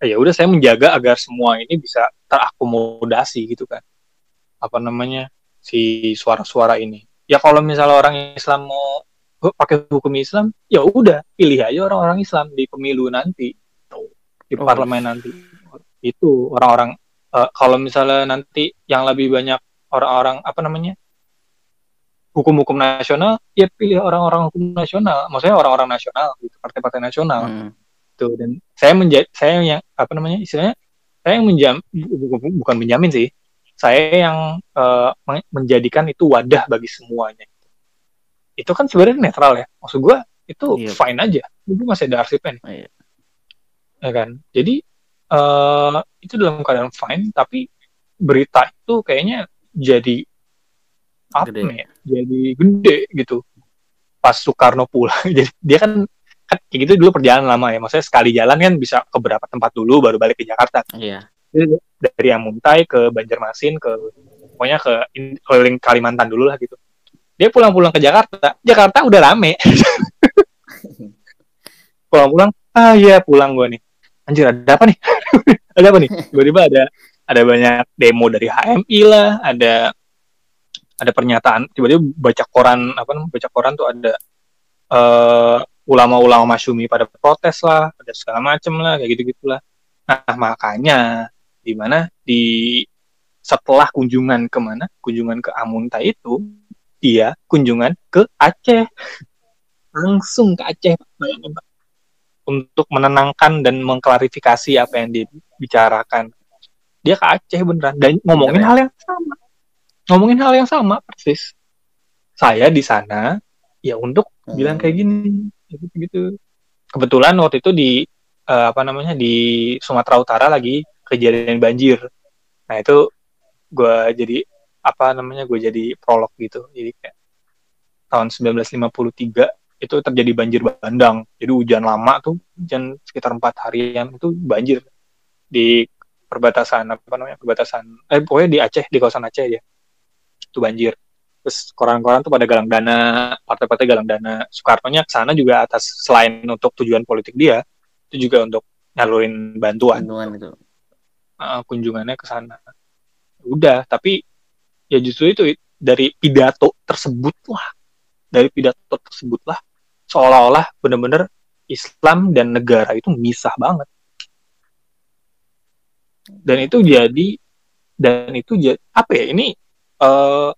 eh, ya udah saya menjaga agar semua ini bisa terakomodasi gitu kan. Apa namanya si suara-suara ini. Ya kalau misalnya orang Islam mau hu- pakai hukum Islam? Ya udah pilih aja orang-orang Islam di pemilu nanti di Oh. parlemen nanti itu orang-orang eh, kalau misalnya nanti yang lebih banyak orang-orang apa namanya hukum-hukum nasional ya pilih orang-orang hukum nasional maksudnya orang-orang nasional gitu partai-partai nasional Mm. gitu dan saya menjadi saya yang apa namanya istilahnya saya yang menjam bu- bu- bukan menjamin sih saya yang men- menjadikan itu wadah bagi semuanya itu kan sebenarnya netral ya maksud gue itu Iya. fine aja itu masih ada arsipnya nih Oh, iya. Ya kan? Jadi eh itu dalam keadaan fine tapi berita itu kayaknya jadi apa Gede. ya? Jadi gede gitu. Pas Soekarno pulang jadi dia kan kan kayak gitu dulu perjalanan lama ya. Maksudnya sekali jalan kan bisa ke beberapa tempat dulu baru balik ke Jakarta. Iya. Jadi dari Amuntai ke Banjarmasin ke pokoknya ke in- keliling Kalimantan dulu lah gitu. Dia pulang-pulang ke Jakarta. Jakarta udah rame. Pulang-pulang ah iya pulang gua nih anjir ada apa nih? Ada apa nih? Tiba-tiba ada ada banyak demo dari HMI lah ada ada pernyataan tiba-tiba baca koran apa namanya baca koran tuh ada eh ulama-ulama masyumi pada protes lah ada segala macem lah kayak gitu gitulah nah makanya di mana di setelah kunjungan ke mana kunjungan ke Amunta itu dia kunjungan ke Aceh. Langsung ke Aceh. bayangin Pak. Untuk menenangkan dan mengklarifikasi apa yang dibicarakan. Dia ke Aceh beneran dan ngomongin Bener ya? hal yang sama. Ngomongin hal yang sama persis. Saya di sana ya untuk Hmm. bilang kayak gini gitu gitu. Kebetulan waktu itu di eh, apa namanya di Sumatera Utara lagi kejadian banjir. Nah itu gue jadi apa namanya gue jadi prolog gitu. Jadi kayak tahun 1953 itu terjadi banjir bandang. Jadi hujan lama tuh hujan sekitar empat harian itu banjir. Di perbatasan apa namanya perbatasan eh pokoknya di Aceh di kawasan Aceh ya itu banjir. Terus koran-koran tuh pada galang dana partai-partai galang dana. Soekarno-nya ke sana juga atas selain untuk tujuan politik dia itu juga untuk nyalurin bantuan. Bandungan itu. uh, kunjungannya ke sana. Udah tapi ya justru itu dari pidato tersebut lah dari pidato tersebut lah seolah-olah bener-bener Islam dan negara itu misah banget. Dan itu jadi dan itu jadi apa ya ini eh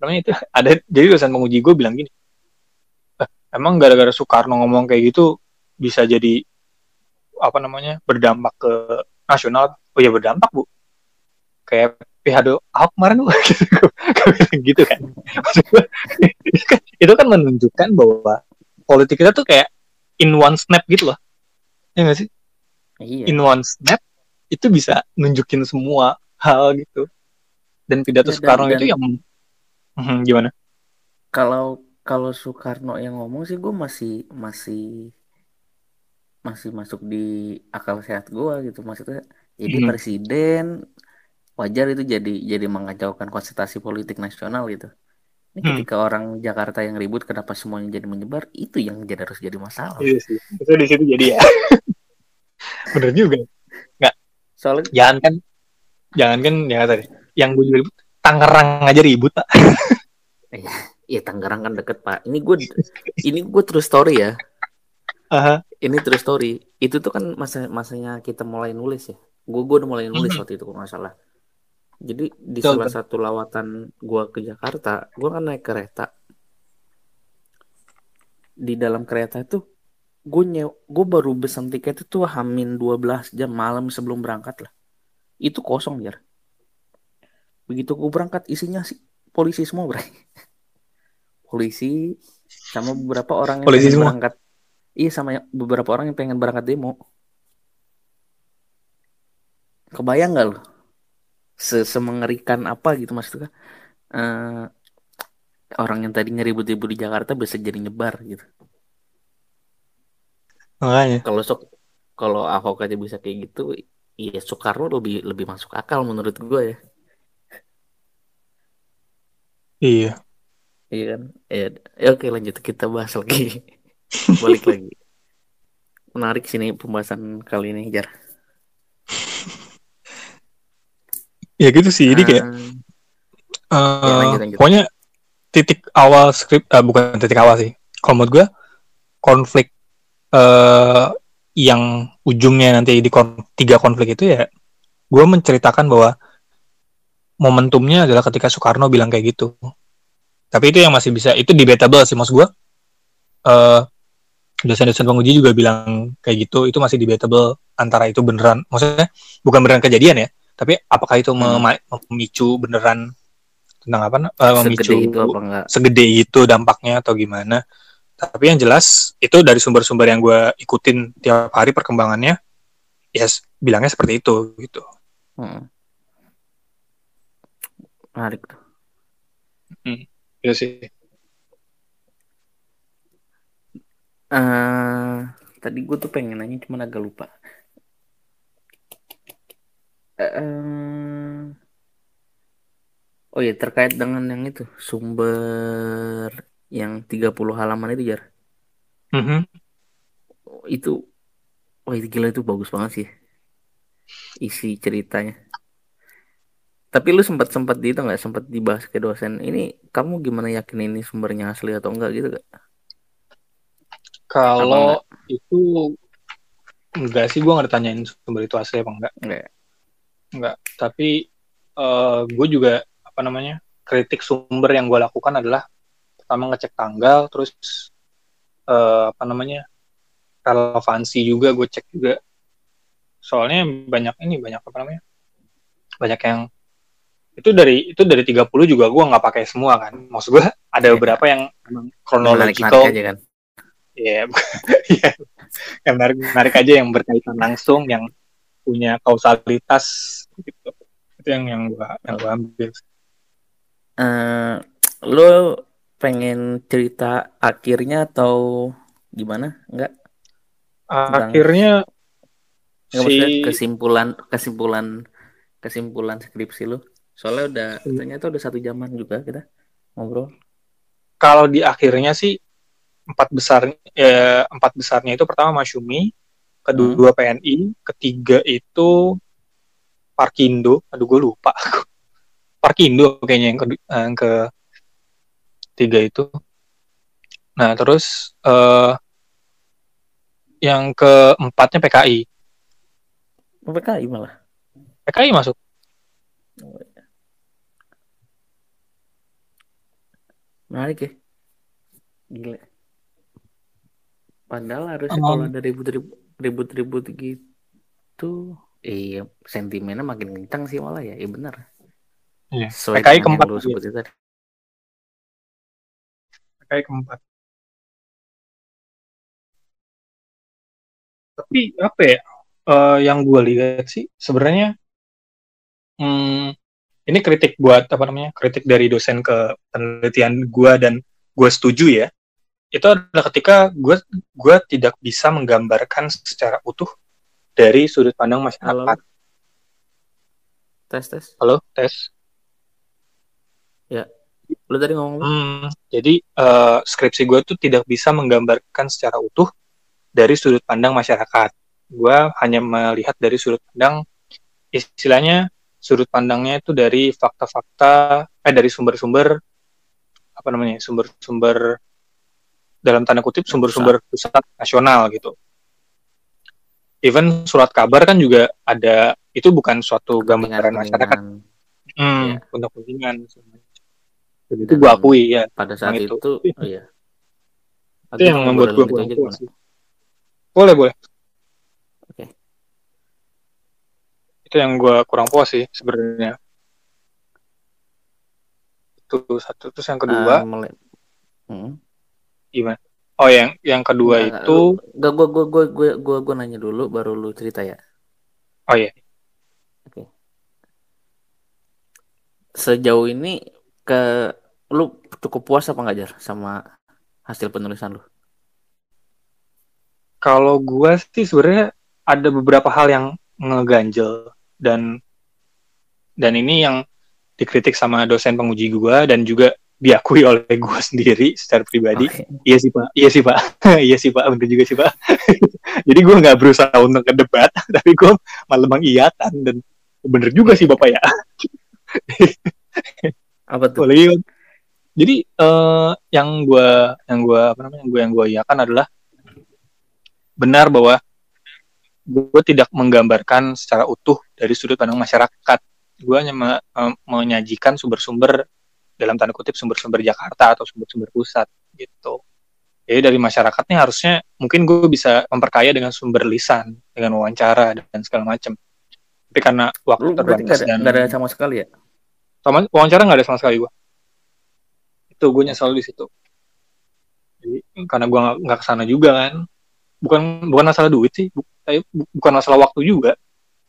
namanya itu ada jadi dosen penguji gue bilang gini "Eh, emang gara-gara Soekarno ngomong kayak gitu bisa jadi apa namanya berdampak ke nasional? Oh ya berdampak bu. Kayak PHD Ahok kemarin Gua bilang gitu kan. Maksud gua, itu kan- itu kan menunjukkan bahwa politik kita tuh kayak in one snap gitu loh. Ya nggak sih? Iya. in one snap itu bisa nunjukin semua hal gitu. Dan pidato Ya, dan- Soekarno dan- itu yang Hmm, gimana? Kalau kalau Soekarno yang ngomong sih gue masih masih masih masuk di akal sehat gue gitu. Maksudnya jadi Hmm. presiden wajar itu jadi jadi mengacaukan konsentrasi politik nasional gitu. Ini Hmm. ketika orang Jakarta yang ribut kenapa semuanya jadi menyebar itu yang jadi harus jadi masalah. Iya sih. Itu di situ jadi ya. Bener juga. Soalnya Jangan kan, jangan kan ya tadi. Yang gue juga ribut, Tangerang aja ribut pak. ya Tangerang kan deket pak. Ini gue ini gue true story ya. Aha. Ini true story. Itu tuh kan masa masanya kita mulai nulis ya. Gue gue udah mulai nulis Mhm. waktu itu kalau nggak salah. Jadi di Betul, salah satu lawatan gue ke Jakarta, gue kan naik kereta. Di dalam kereta itu gue nyew, gue baru pesan tiket itu hamin 12 jam malam sebelum berangkat lah. Itu kosong ya. Begitu gue berangkat isinya sih polisi semua bray. polisi sama beberapa orang yang Polisi pengen semua? berangkat. Iya sama beberapa orang yang pengen berangkat demo. Kebayang gak lo? Se Semengerikan apa gitu maksudnya? Eh, orang yang tadi ngeribut-ribut di Jakarta bisa jadi nyebar gitu. Makanya. Kalau sok kalau Ahok aja bisa kayak gitu, iya Soekarno lebih lebih masuk akal menurut gue ya. Iya. Iya kan? Ya, ya oke lanjut kita bahas lagi. Balik lagi. Menarik sini pembahasan kali ini, Jar. Ya gitu sih. Jadi kayak Ah, eh, lanjut, lanjut. pokoknya titik awal skrip eh, bukan titik awal sih. Kalau menurut gue konflik eh yang ujungnya nanti di kon- tiga konflik itu ya gue menceritakan bahwa momentumnya adalah ketika Soekarno bilang kayak gitu. Tapi itu yang masih bisa itu debatable sih maksud gue. Eh dosen-dosen penguji juga bilang kayak gitu itu masih debatable antara itu beneran maksudnya bukan beneran kejadian ya tapi apakah itu Hmm. memicu beneran tentang apa uh, memicu segede itu apa enggak? segede itu dampaknya atau gimana? Tapi yang jelas itu dari sumber-sumber yang gue ikutin tiap hari perkembangannya ya yes, bilangnya seperti itu gitu. Hmm. menarik tuh. Hmm, ya sih. Uh, tadi gue tuh pengen nanya cuma agak lupa uh, oh ya terkait dengan yang itu sumber yang 30 halaman itu jar mm -hmm. itu wah itu gila itu bagus banget sih isi ceritanya tapi lu sempat sempat di itu nggak sempat dibahas ke dosen ini kamu gimana yakin ini sumbernya asli atau enggak gitu gak? Kalau itu enggak sih gue nggak ditanyain sumber itu asli apa enggak. Enggak. Enggak. Tapi uh, eh, gue juga apa namanya kritik sumber yang gue lakukan adalah pertama ngecek tanggal, terus uh, apa namanya relevansi juga gue cek juga. Soalnya banyak ini banyak apa namanya banyak yang itu dari itu dari 30 juga gue nggak pakai semua kan maksud gue ada iya. beberapa yang kan Iya, yeah. yang menarik, menarik aja yang berkaitan langsung, yang punya kausalitas gitu. Itu yang yang gua yang gua ambil. Uh, lo pengen cerita akhirnya atau gimana? Enggak? akhirnya si kesimpulan kesimpulan kesimpulan skripsi lo. Soalnya udah hmm. ternyata udah satu jaman juga kita ngobrol. Kalau di akhirnya sih empat besar eh, empat besarnya itu pertama Masyumi, kedua hmm. PNI, ketiga itu Parkindo, aduh gue lupa, Parkindo kayaknya yang ke yang ke tiga itu. Nah terus uh, yang keempatnya PKI. Oh, PKI malah. PKI masuk. Oh, iya. Menarik ya. Gila. Padahal harusnya um, kalau ada ribut-ribut ribut-ribut gitu, iya sentimennya makin kencang sih malah ya, iya benar. Iya. PKI keempat lu sebut itu tadi. PKI keempat. Tapi apa ya? Uh, yang gue lihat sih sebenarnya hmm, ini kritik buat apa namanya kritik dari dosen ke penelitian gue dan gue setuju ya itu adalah ketika gue gue tidak bisa menggambarkan secara utuh dari sudut pandang masyarakat. Halo. Tes tes. Halo tes. Ya, lu tadi ngomong. Hmm, jadi uh, skripsi gue tuh tidak bisa menggambarkan secara utuh dari sudut pandang masyarakat. Gue hanya melihat dari sudut pandang istilahnya sudut pandangnya itu dari fakta-fakta eh dari sumber-sumber apa namanya sumber-sumber dalam tanda kutip sumber-sumber pusat nasional gitu. Even surat kabar kan juga ada itu bukan suatu gambaran masyarakat. Hmm, ya. untuk kepentingan. Jadi itu gua akui ya. Pada saat itu, itu oh iya. Itu yang membuat kurang puas. Boleh, boleh. Oke. Okay. Itu yang gua kurang puas sih sebenarnya. Itu satu terus yang kedua. Uh, hmm gimana? Oh yang yang kedua nah, itu gak gue gue gue gue gue gue nanya dulu baru lu cerita ya. Oh iya. Oke. Okay. Sejauh ini ke lu cukup puas apa nggak jar sama hasil penulisan lu? Kalau gue sih sebenarnya ada beberapa hal yang ngeganjel dan dan ini yang dikritik sama dosen penguji gue dan juga diakui oleh gue sendiri secara pribadi. Okay. iya sih pak. Iya sih pak. Iya sih pak. Bener juga sih pak. Jadi gue nggak berusaha untuk kedebat tapi gue malah mengiyakan dan bener juga sih bapak ya. Apa tuh? Boleh, jadi uh, yang gue yang gue apa namanya yang gue yang gue iyakan adalah benar bahwa gue tidak menggambarkan secara utuh dari sudut pandang masyarakat. Gue hanya me, me, menyajikan sumber-sumber dalam tanda kutip sumber-sumber Jakarta atau sumber-sumber pusat gitu. Jadi dari masyarakatnya harusnya mungkin gue bisa memperkaya dengan sumber lisan, dengan wawancara dan segala macam. Tapi karena waktu terbatas dan gak ada sama sekali ya? Sama wawancara nggak ada sama sekali gue. itu gue nyesel di situ jadi karena gue nggak ke sana juga kan bukan bukan masalah duit sih bu, tapi bukan masalah waktu juga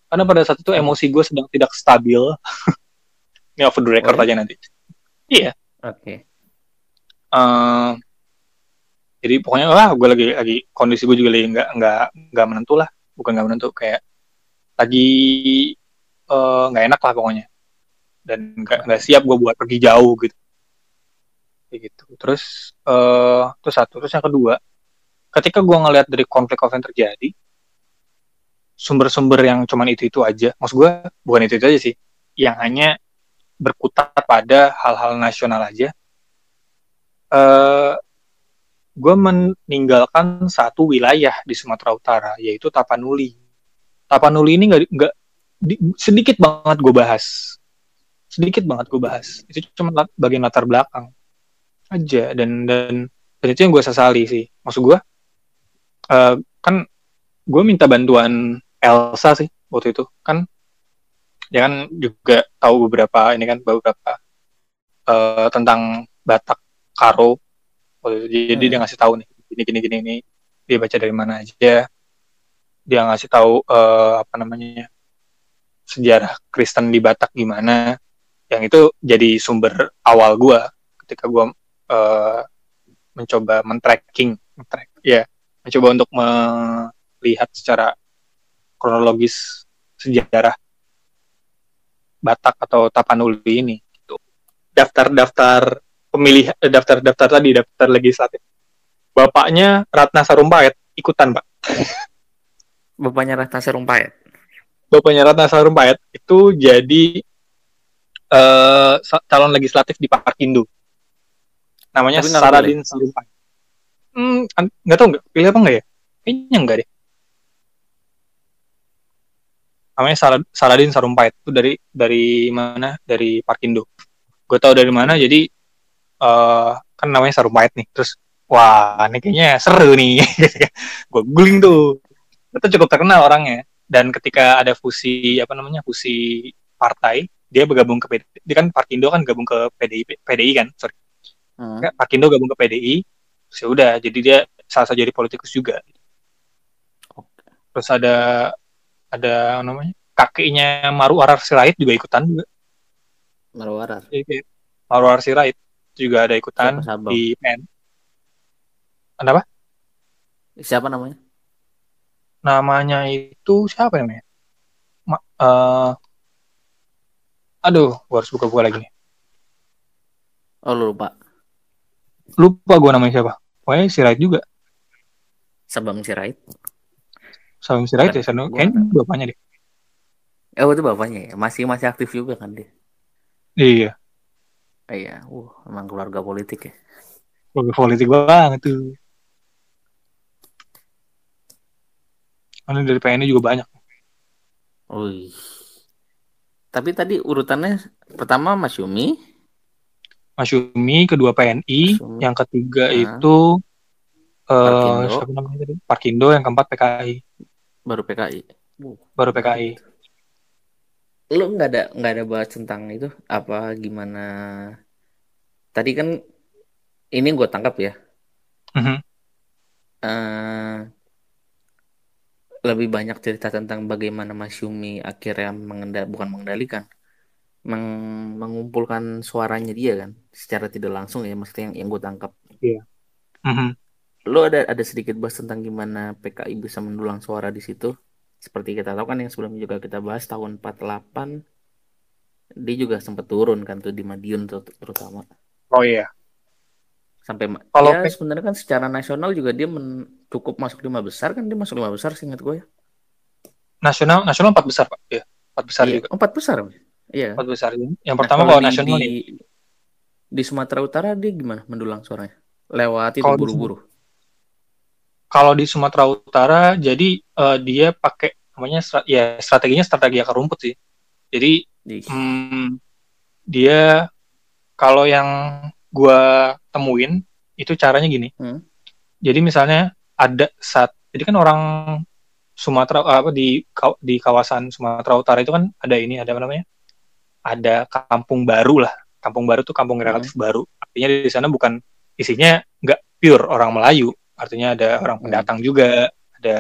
karena pada saat itu emosi gue sedang tidak stabil ini off the record oh, iya? aja nanti iya. Oke. Okay. uh, jadi pokoknya lah gue lagi lagi kondisi gue juga lagi nggak nggak nggak menentu lah. Bukan nggak menentu kayak lagi nggak uh, enak lah pokoknya. Dan nggak siap gue buat pergi jauh gitu. Kayak gitu. Terus uh, terus satu. Terus yang kedua ketika gue ngelihat dari konflik konflik yang terjadi sumber-sumber yang cuman itu itu aja. Maksud gue bukan itu itu aja sih. Yang hanya berkutat pada hal-hal nasional aja uh, gue meninggalkan satu wilayah di Sumatera Utara yaitu Tapanuli. Tapanuli ini nggak sedikit banget gue bahas, sedikit banget gue bahas. Itu cuma bagian latar belakang aja dan dan dan itu yang gue sesali sih. Maksud gue uh, kan gue minta bantuan Elsa sih waktu itu kan dia kan juga tahu beberapa ini kan beberapa uh, tentang Batak Karo. Jadi hmm. dia ngasih tahu nih gini gini gini ini dia baca dari mana aja. Dia ngasih tahu uh, apa namanya sejarah Kristen di Batak gimana. Yang itu jadi sumber awal gue ketika gue uh, mencoba men-tracking men-track ya. Mencoba untuk melihat secara kronologis sejarah Batak atau Tapanuli ini gitu. daftar-daftar pemilih eh, daftar-daftar tadi daftar legislatif. Bapaknya Ratna Sarumpait ikutan pak. Bapaknya Ratna Sarumpait bapaknya Ratna Sarumpait itu jadi uh, calon legislatif di Parkindo namanya Saradin Sarumpait hmm nggak tahu nggak pilih apa nggak ya? Kayaknya enggak deh namanya Saladin Sarumpait. Itu dari dari mana? Dari Parkindo. Gue tahu dari mana jadi uh, kan namanya Sarumpait nih. Terus wah ini kayaknya seru nih. Gue googling tuh. Itu cukup terkenal orangnya. Dan ketika ada fusi apa namanya fusi partai dia bergabung ke PDI dia kan Parkindo kan gabung ke PDI PDI kan? Sorry. Hmm. Parkindo gabung ke PDI terus ya udah jadi dia salah satu jadi politikus juga. Terus ada ada namanya kakeknya Maru Arar Sirait juga ikutan juga Maru Arar Maru Arar Sirait juga ada ikutan siapa, di pen. Kenapa? Siapa namanya? Namanya itu siapa namanya? Ma uh, aduh, gua harus buka-buka lagi nih. Oh, lu lupa. Lupa gua namanya siapa. Pokoknya Sirait juga. Sabang Sirait. Sabang Sirait ya, Sanu. Kayaknya bapaknya deh. Oh, itu bapaknya ya. Masih masih aktif juga kan dia. Iya. Iya, uh, emang keluarga politik ya. Keluarga politik banget tuh. Karena dari PNI juga banyak. Wih. Tapi tadi urutannya pertama Mas Yumi. Mas Yumi, kedua PNI, Yumi. yang ketiga nah. itu uh, siapa namanya tadi? Parkindo, yang keempat PKI. Baru PKI. Baru PKI lu nggak ada nggak ada bahas tentang itu apa gimana tadi kan ini gue tangkap ya uh-huh. uh, lebih banyak cerita tentang bagaimana Mas Yumi akhirnya mengendal bukan mengendalikan meng mengumpulkan suaranya dia kan secara tidak langsung ya maksudnya yang yang gue tangkap iya yeah. uh-huh. Lo ada ada sedikit bahas tentang gimana PKI bisa mendulang suara di situ seperti kita tahu kan yang sebelumnya juga kita bahas tahun 48 dia juga sempat turun kan tuh di Madiun terutama. Oh iya. Sampai kalau ya, sebenarnya kan secara nasional juga dia men, cukup masuk lima besar kan dia masuk lima besar seingat gue ya. Nasional nasional empat besar pak. Iya empat besar iya, juga. Empat besar. Iya. Empat besar. Yang nah, pertama kalau, nasional di, di Sumatera Utara dia gimana mendulang suaranya? Lewat itu buru-buru kalau di Sumatera Utara jadi uh, dia pakai namanya ya strateginya strategi akar rumput sih. Jadi hmm, dia kalau yang gua temuin itu caranya gini. Hmm. Jadi misalnya ada saat jadi kan orang Sumatera apa di di kawasan Sumatera Utara itu kan ada ini ada apa namanya? Ada kampung baru lah. Kampung baru tuh kampung relatif hmm. baru artinya di sana bukan isinya nggak pure orang Melayu artinya ada orang Hmm. pendatang juga ada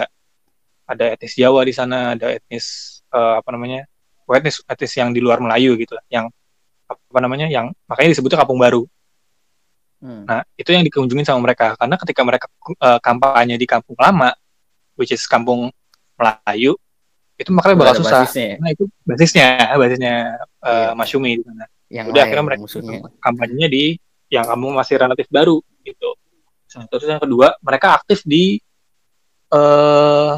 ada etnis Jawa di sana ada etnis eh, apa namanya etnis etnis yang di luar Melayu gitu yang apa namanya yang makanya disebutnya kampung baru Hmm. Nah, itu yang dikunjungin sama mereka. Karena ketika mereka uh, kampanye di kampung lama, which is kampung Melayu, itu makanya bakal susah. basisnya ya? Nah, itu basisnya, basisnya uh, Iya. Masyumi di sana. Yang Udah lain akhirnya mereka kampanyenya di yang kampung masih relatif baru gitu. Terus yang kedua, mereka aktif di uh,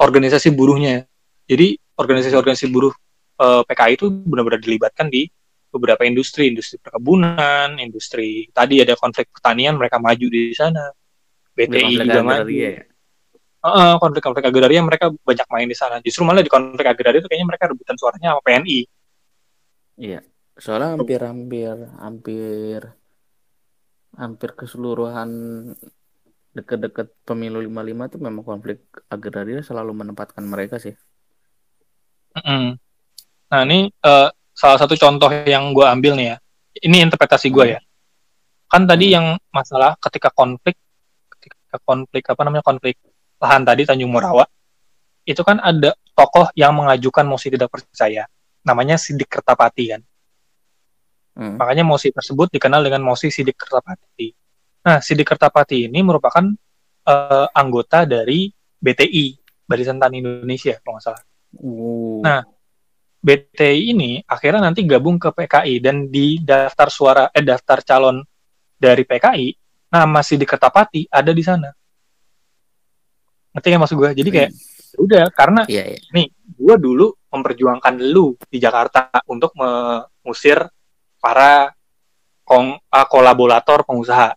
organisasi buruhnya. Jadi organisasi-organisasi buruh uh, PKI itu benar-benar dilibatkan di beberapa industri, industri perkebunan, industri tadi ada konflik pertanian, mereka maju di sana. BTI juga maju. ya? Heeh, konflik-konflik agraria mereka banyak main di sana. Justru malah di konflik agraria itu kayaknya mereka rebutan suaranya sama PNI. Iya. Soalnya hampir-hampir hampir hampir keseluruhan dekat-dekat pemilu 55 itu memang konflik agraria selalu menempatkan mereka sih. Nah ini eh, salah satu contoh yang gue ambil nih ya. Ini interpretasi gue Hmm. ya. Kan tadi Hmm. yang masalah ketika konflik, ketika konflik apa namanya konflik lahan tadi Tanjung Morawa, itu kan ada tokoh yang mengajukan mosi tidak percaya, namanya Sidik Kertapati kan. Hmm. Makanya mosi tersebut dikenal dengan mosi Sidik Kertapati. Nah, Sidik Kertapati ini merupakan eh, anggota dari BTI, Barisan Tani Indonesia, kalau nggak salah. Uh. Nah, BTI ini akhirnya nanti gabung ke PKI dan di daftar suara eh daftar calon dari PKI nama Sidik Kertapati ada di sana. Ngerti kan maksud gue? Jadi kayak ya udah karena Iya, iya. nih gue dulu memperjuangkan lu di Jakarta untuk mengusir para kong, ah, kolaborator pengusaha.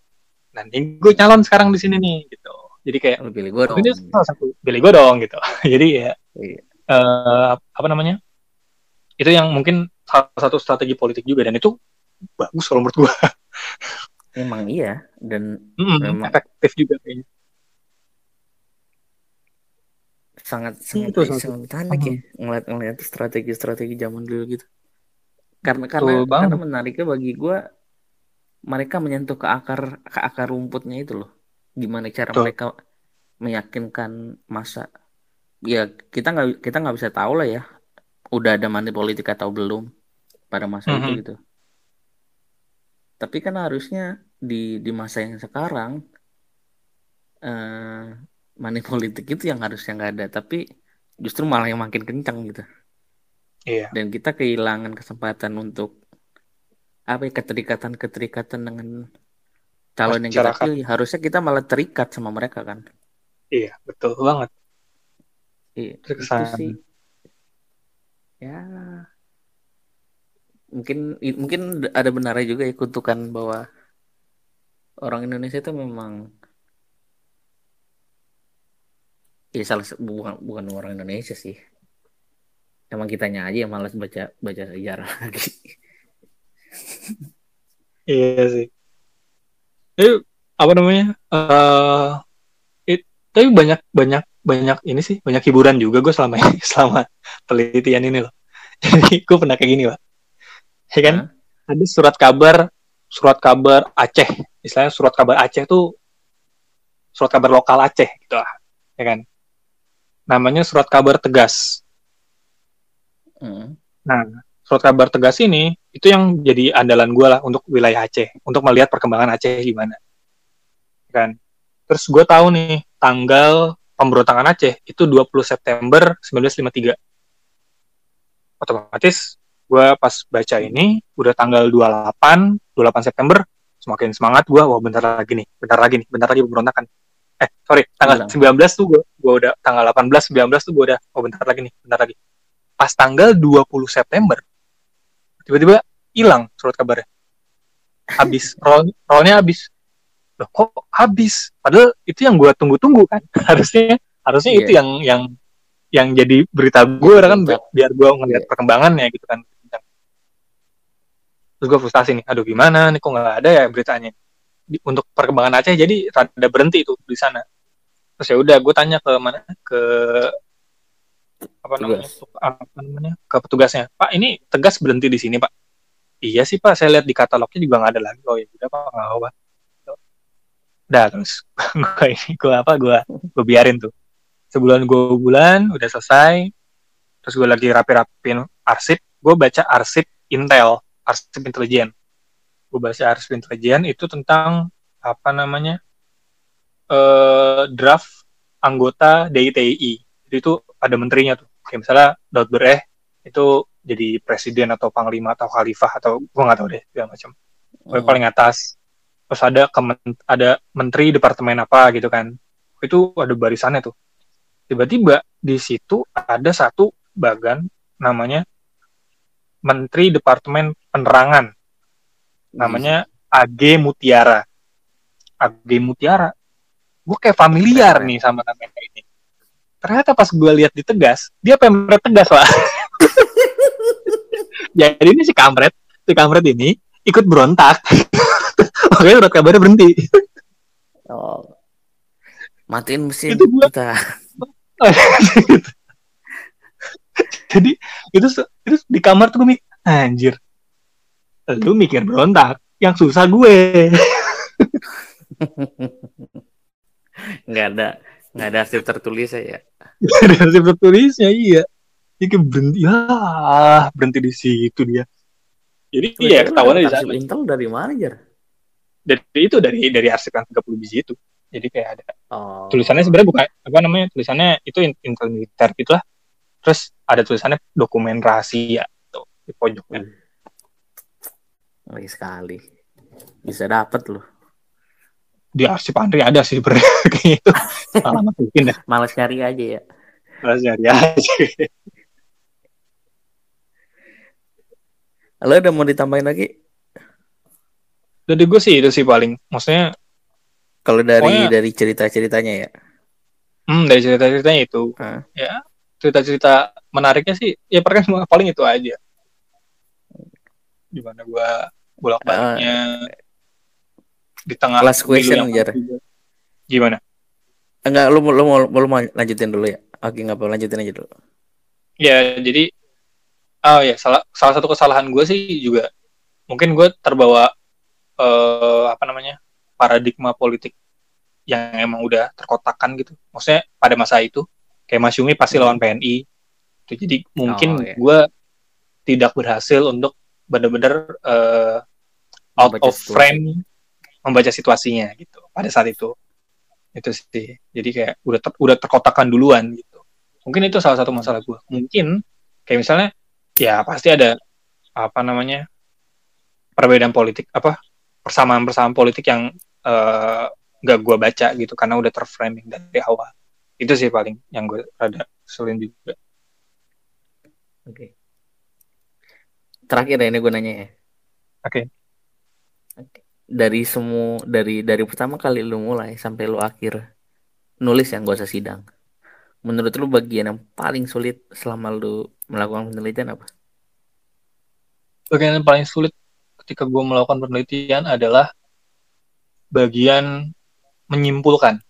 Nah, ini gue calon sekarang di sini nih gitu. Jadi kayak Lu pilih gue dong. ini salah satu pilih gue dong gitu. Jadi ya Iya. eh, apa namanya? Itu yang mungkin salah satu strategi politik juga dan itu bagus kalau menurut gue. Emang iya dan Mm, Memang. efektif juga kayaknya. sangat sangat Itu salah sangat menarik ya ngeliat ngeliat strategi-strategi zaman dulu gitu. Karena Betul karena banget. karena menariknya bagi gue mereka menyentuh ke akar ke akar rumputnya itu loh. Gimana cara Betul. mereka meyakinkan masa ya kita nggak kita nggak bisa tahu lah ya udah ada money politik atau belum pada masa itu Mhm. gitu. Tapi kan harusnya di di masa yang sekarang eh money politik itu yang harusnya nggak ada, tapi justru malah yang makin kencang gitu. Iya. Dan kita kehilangan kesempatan untuk apa ya keterikatan-keterikatan dengan calon yang kita pilih. Harusnya kita malah terikat sama mereka kan. Iya, betul banget. Iya, itu Terkesan. sih. Ya, mungkin mungkin ada benarnya juga ya kutukan bahwa orang Indonesia itu memang ya salah sa- bukan bukan orang Indonesia sih. Emang kitanya aja yang malas baca baca sejarah lagi. Iya sih. Tapi apa namanya? eh it- tapi banyak banyak banyak ini sih banyak hiburan juga gue selama ini selama penelitian ini loh. Jadi gue pernah kayak gini pak. Ya kan? Hah? Ada surat kabar surat kabar Aceh. Istilahnya surat kabar Aceh tuh surat kabar lokal Aceh gitu lah. Ya kan? Namanya surat kabar tegas. Hmm. Nah, surat kabar tegas ini itu yang jadi andalan gue lah untuk wilayah Aceh, untuk melihat perkembangan Aceh gimana, kan? Terus gue tahu nih tanggal pemberontakan Aceh itu 20 September 1953. Otomatis gue pas baca ini udah tanggal 28, 28 September, semakin semangat gue, wah bentar lagi nih, bentar lagi nih, bentar lagi pemberontakan. Eh, sorry, tanggal Bilang. 19 tuh gue, gue udah tanggal 18, 19 tuh gue udah, oh bentar lagi nih, bentar lagi pas tanggal 20 September tiba-tiba hilang surat kabarnya habis roll rollnya habis loh kok habis padahal itu yang gue tunggu-tunggu kan harusnya harusnya Iya. itu yang yang yang jadi berita gue kan Puncak. biar gue ngeliat Iya. perkembangannya gitu kan terus gue frustasi nih aduh gimana nih kok nggak ada ya beritanya Di- untuk perkembangan Aceh jadi rada berhenti itu di sana terus ya udah gue tanya ke mana ke apa namanya Petugas. apa namanya ke petugasnya. Pak ini tegas berhenti di sini pak. Iya sih pak saya lihat di katalognya juga nggak ada lagi. Oh ya udah pak nggak apa dah terus gue ini gue apa gue gue biarin tuh. Sebulan gue bulan udah selesai. Terus gue lagi rapi-rapin arsip. Gue baca arsip Intel arsip intelijen. Gue baca arsip intelijen itu tentang apa namanya uh, draft anggota DITI jadi itu ada menterinya tuh. Kayak misalnya Daud Bereh itu jadi presiden atau panglima atau khalifah atau gue nggak tahu deh segala macam. Hmm. paling atas. Terus ada kemen, ada menteri departemen apa gitu kan. Itu ada barisannya tuh. Tiba-tiba di situ ada satu bagan namanya menteri departemen penerangan. Namanya AG Mutiara. AG Mutiara. Gue kayak familiar nih sama namanya ini ternyata pas gue lihat di tegas dia pemret tegas lah jadi ini si kampret si kampret ini ikut berontak. Makanya surat kabarnya berhenti. Oh. Matiin mesin itu gua... kita. Jadi itu itu di kamar tuh gue mikir anjir. Lu mikir berontak yang susah gue. Nggak ada nggak ada hasil tertulis ya. Nggak ada hasil tertulisnya iya. Jadi berhenti ya berhenti di situ dia. Jadi iya ketahuan di sana. Intel dari mana jar dari itu dari dari arsip yang 30 biji itu. Jadi kayak ada oh. tulisannya sebenarnya bukan apa namanya tulisannya itu Intel militer gitulah. Terus ada tulisannya dokumen rahasia tuh di pojoknya. Ngeri sekali. Bisa dapat loh di arsip Andri ada sih sebenarnya kayak itu alamat mungkin ya malas nyari aja ya malas nyari aja Halo, udah mau ditambahin lagi? Dari gue sih itu sih paling, maksudnya kalau dari pokoknya, dari cerita-ceritanya ya. Hmm, dari cerita-ceritanya itu. Hmm. Ya, cerita-cerita menariknya sih ya paling paling itu aja. Gimana gue bolak-baliknya uh, di tengah last question aja. Gimana? Enggak, lu lu mau lu mau lanjutin dulu ya. Oke, nggak apa lanjutin aja dulu. Ya, jadi oh ya salah salah satu kesalahan gue sih juga mungkin gue terbawa uh, apa namanya paradigma politik yang emang udah terkotakan gitu maksudnya pada masa itu kayak Mas Yumi pasti lawan PNI itu jadi mungkin oh, iya. gue tidak berhasil untuk benar-benar uh, out membaca of frame membaca situasinya gitu pada saat itu. Itu sih. Jadi kayak udah ter, udah terkotakan duluan gitu. Mungkin itu salah satu masalah gue mungkin kayak misalnya ya pasti ada apa namanya perbedaan politik apa persamaan-persamaan politik yang uh, gak gue baca gitu karena udah terframing dari awal. Itu sih paling yang gue rada selin juga. Oke. Okay. terakhir ya ini gue nanya ya. Oke. okay. Dari semua dari dari pertama kali lu mulai sampai lu akhir nulis yang gak usah sidang menurut lu bagian yang paling sulit selama lu melakukan penelitian apa? Bagian yang paling sulit ketika gue melakukan penelitian adalah bagian menyimpulkan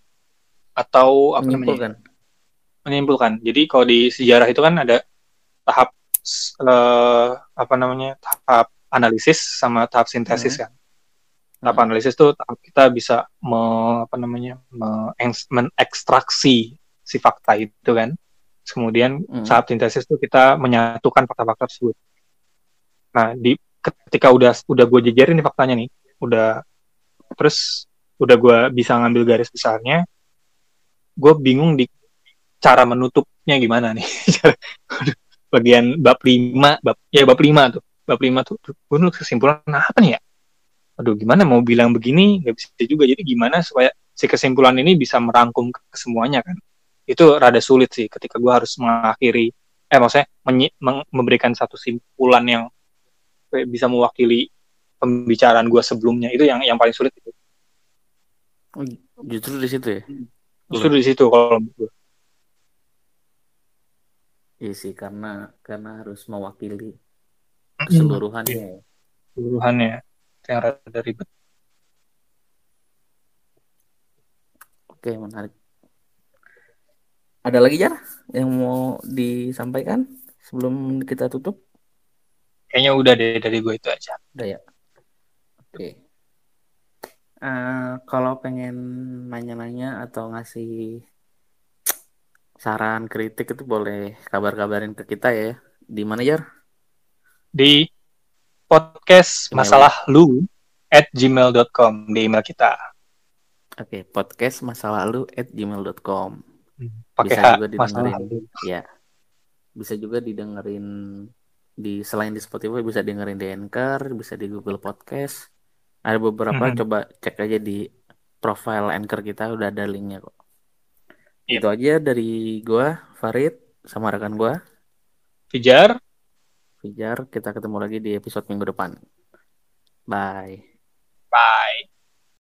atau apa menyimpulkan. namanya? Menyimpulkan. Jadi kalau di sejarah itu kan ada tahap uh, apa namanya? tahap analisis sama tahap sintesis hmm. kan. Tahap hmm. analisis tuh tahap kita bisa me, apa namanya? mengekstraksi si fakta itu kan. Kemudian hmm. saat sintesis itu kita menyatukan fakta-fakta tersebut. Nah, di ketika udah udah gue jejerin nih faktanya nih, udah terus udah gue bisa ngambil garis besarnya, gue bingung di cara menutupnya gimana nih. Bagian bab 5, bab ya bab 5 tuh. Bab 5 tuh, gue kesimpulan nah apa nih ya? Aduh, gimana mau bilang begini nggak bisa juga. Jadi gimana supaya si kesimpulan ini bisa merangkum ke semuanya kan? itu rada sulit sih ketika gue harus mengakhiri eh maksudnya memberikan satu simpulan yang bisa mewakili pembicaraan gue sebelumnya itu yang yang paling sulit itu oh, justru di situ ya justru di situ kalau gue Iya sih karena karena harus mewakili keseluruhannya. Iya. Keseluruhannya yang rada ribet. Oke menarik. Ada lagi ya yang mau disampaikan sebelum kita tutup? kayaknya udah deh dari gue itu aja udah ya oke uh, kalau pengen nanya-nanya atau ngasih saran kritik itu boleh kabar-kabarin ke kita ya di mana ya di podcast masalah lu at gmail.com di email kita. Oke okay, podcast masalah lu at gmail.com pakai bisa juga didengerin. ya bisa juga didengerin di selain di Spotify bisa dengerin di Anchor bisa di Google Podcast. Ada beberapa mm -hmm. coba cek aja di profile Anchor kita udah ada linknya kok. Yep. Iya. itu aja dari gua Farid sama rekan gua. Fijar Fijar. Kita ketemu lagi di episode minggu depan. Bye. Bye.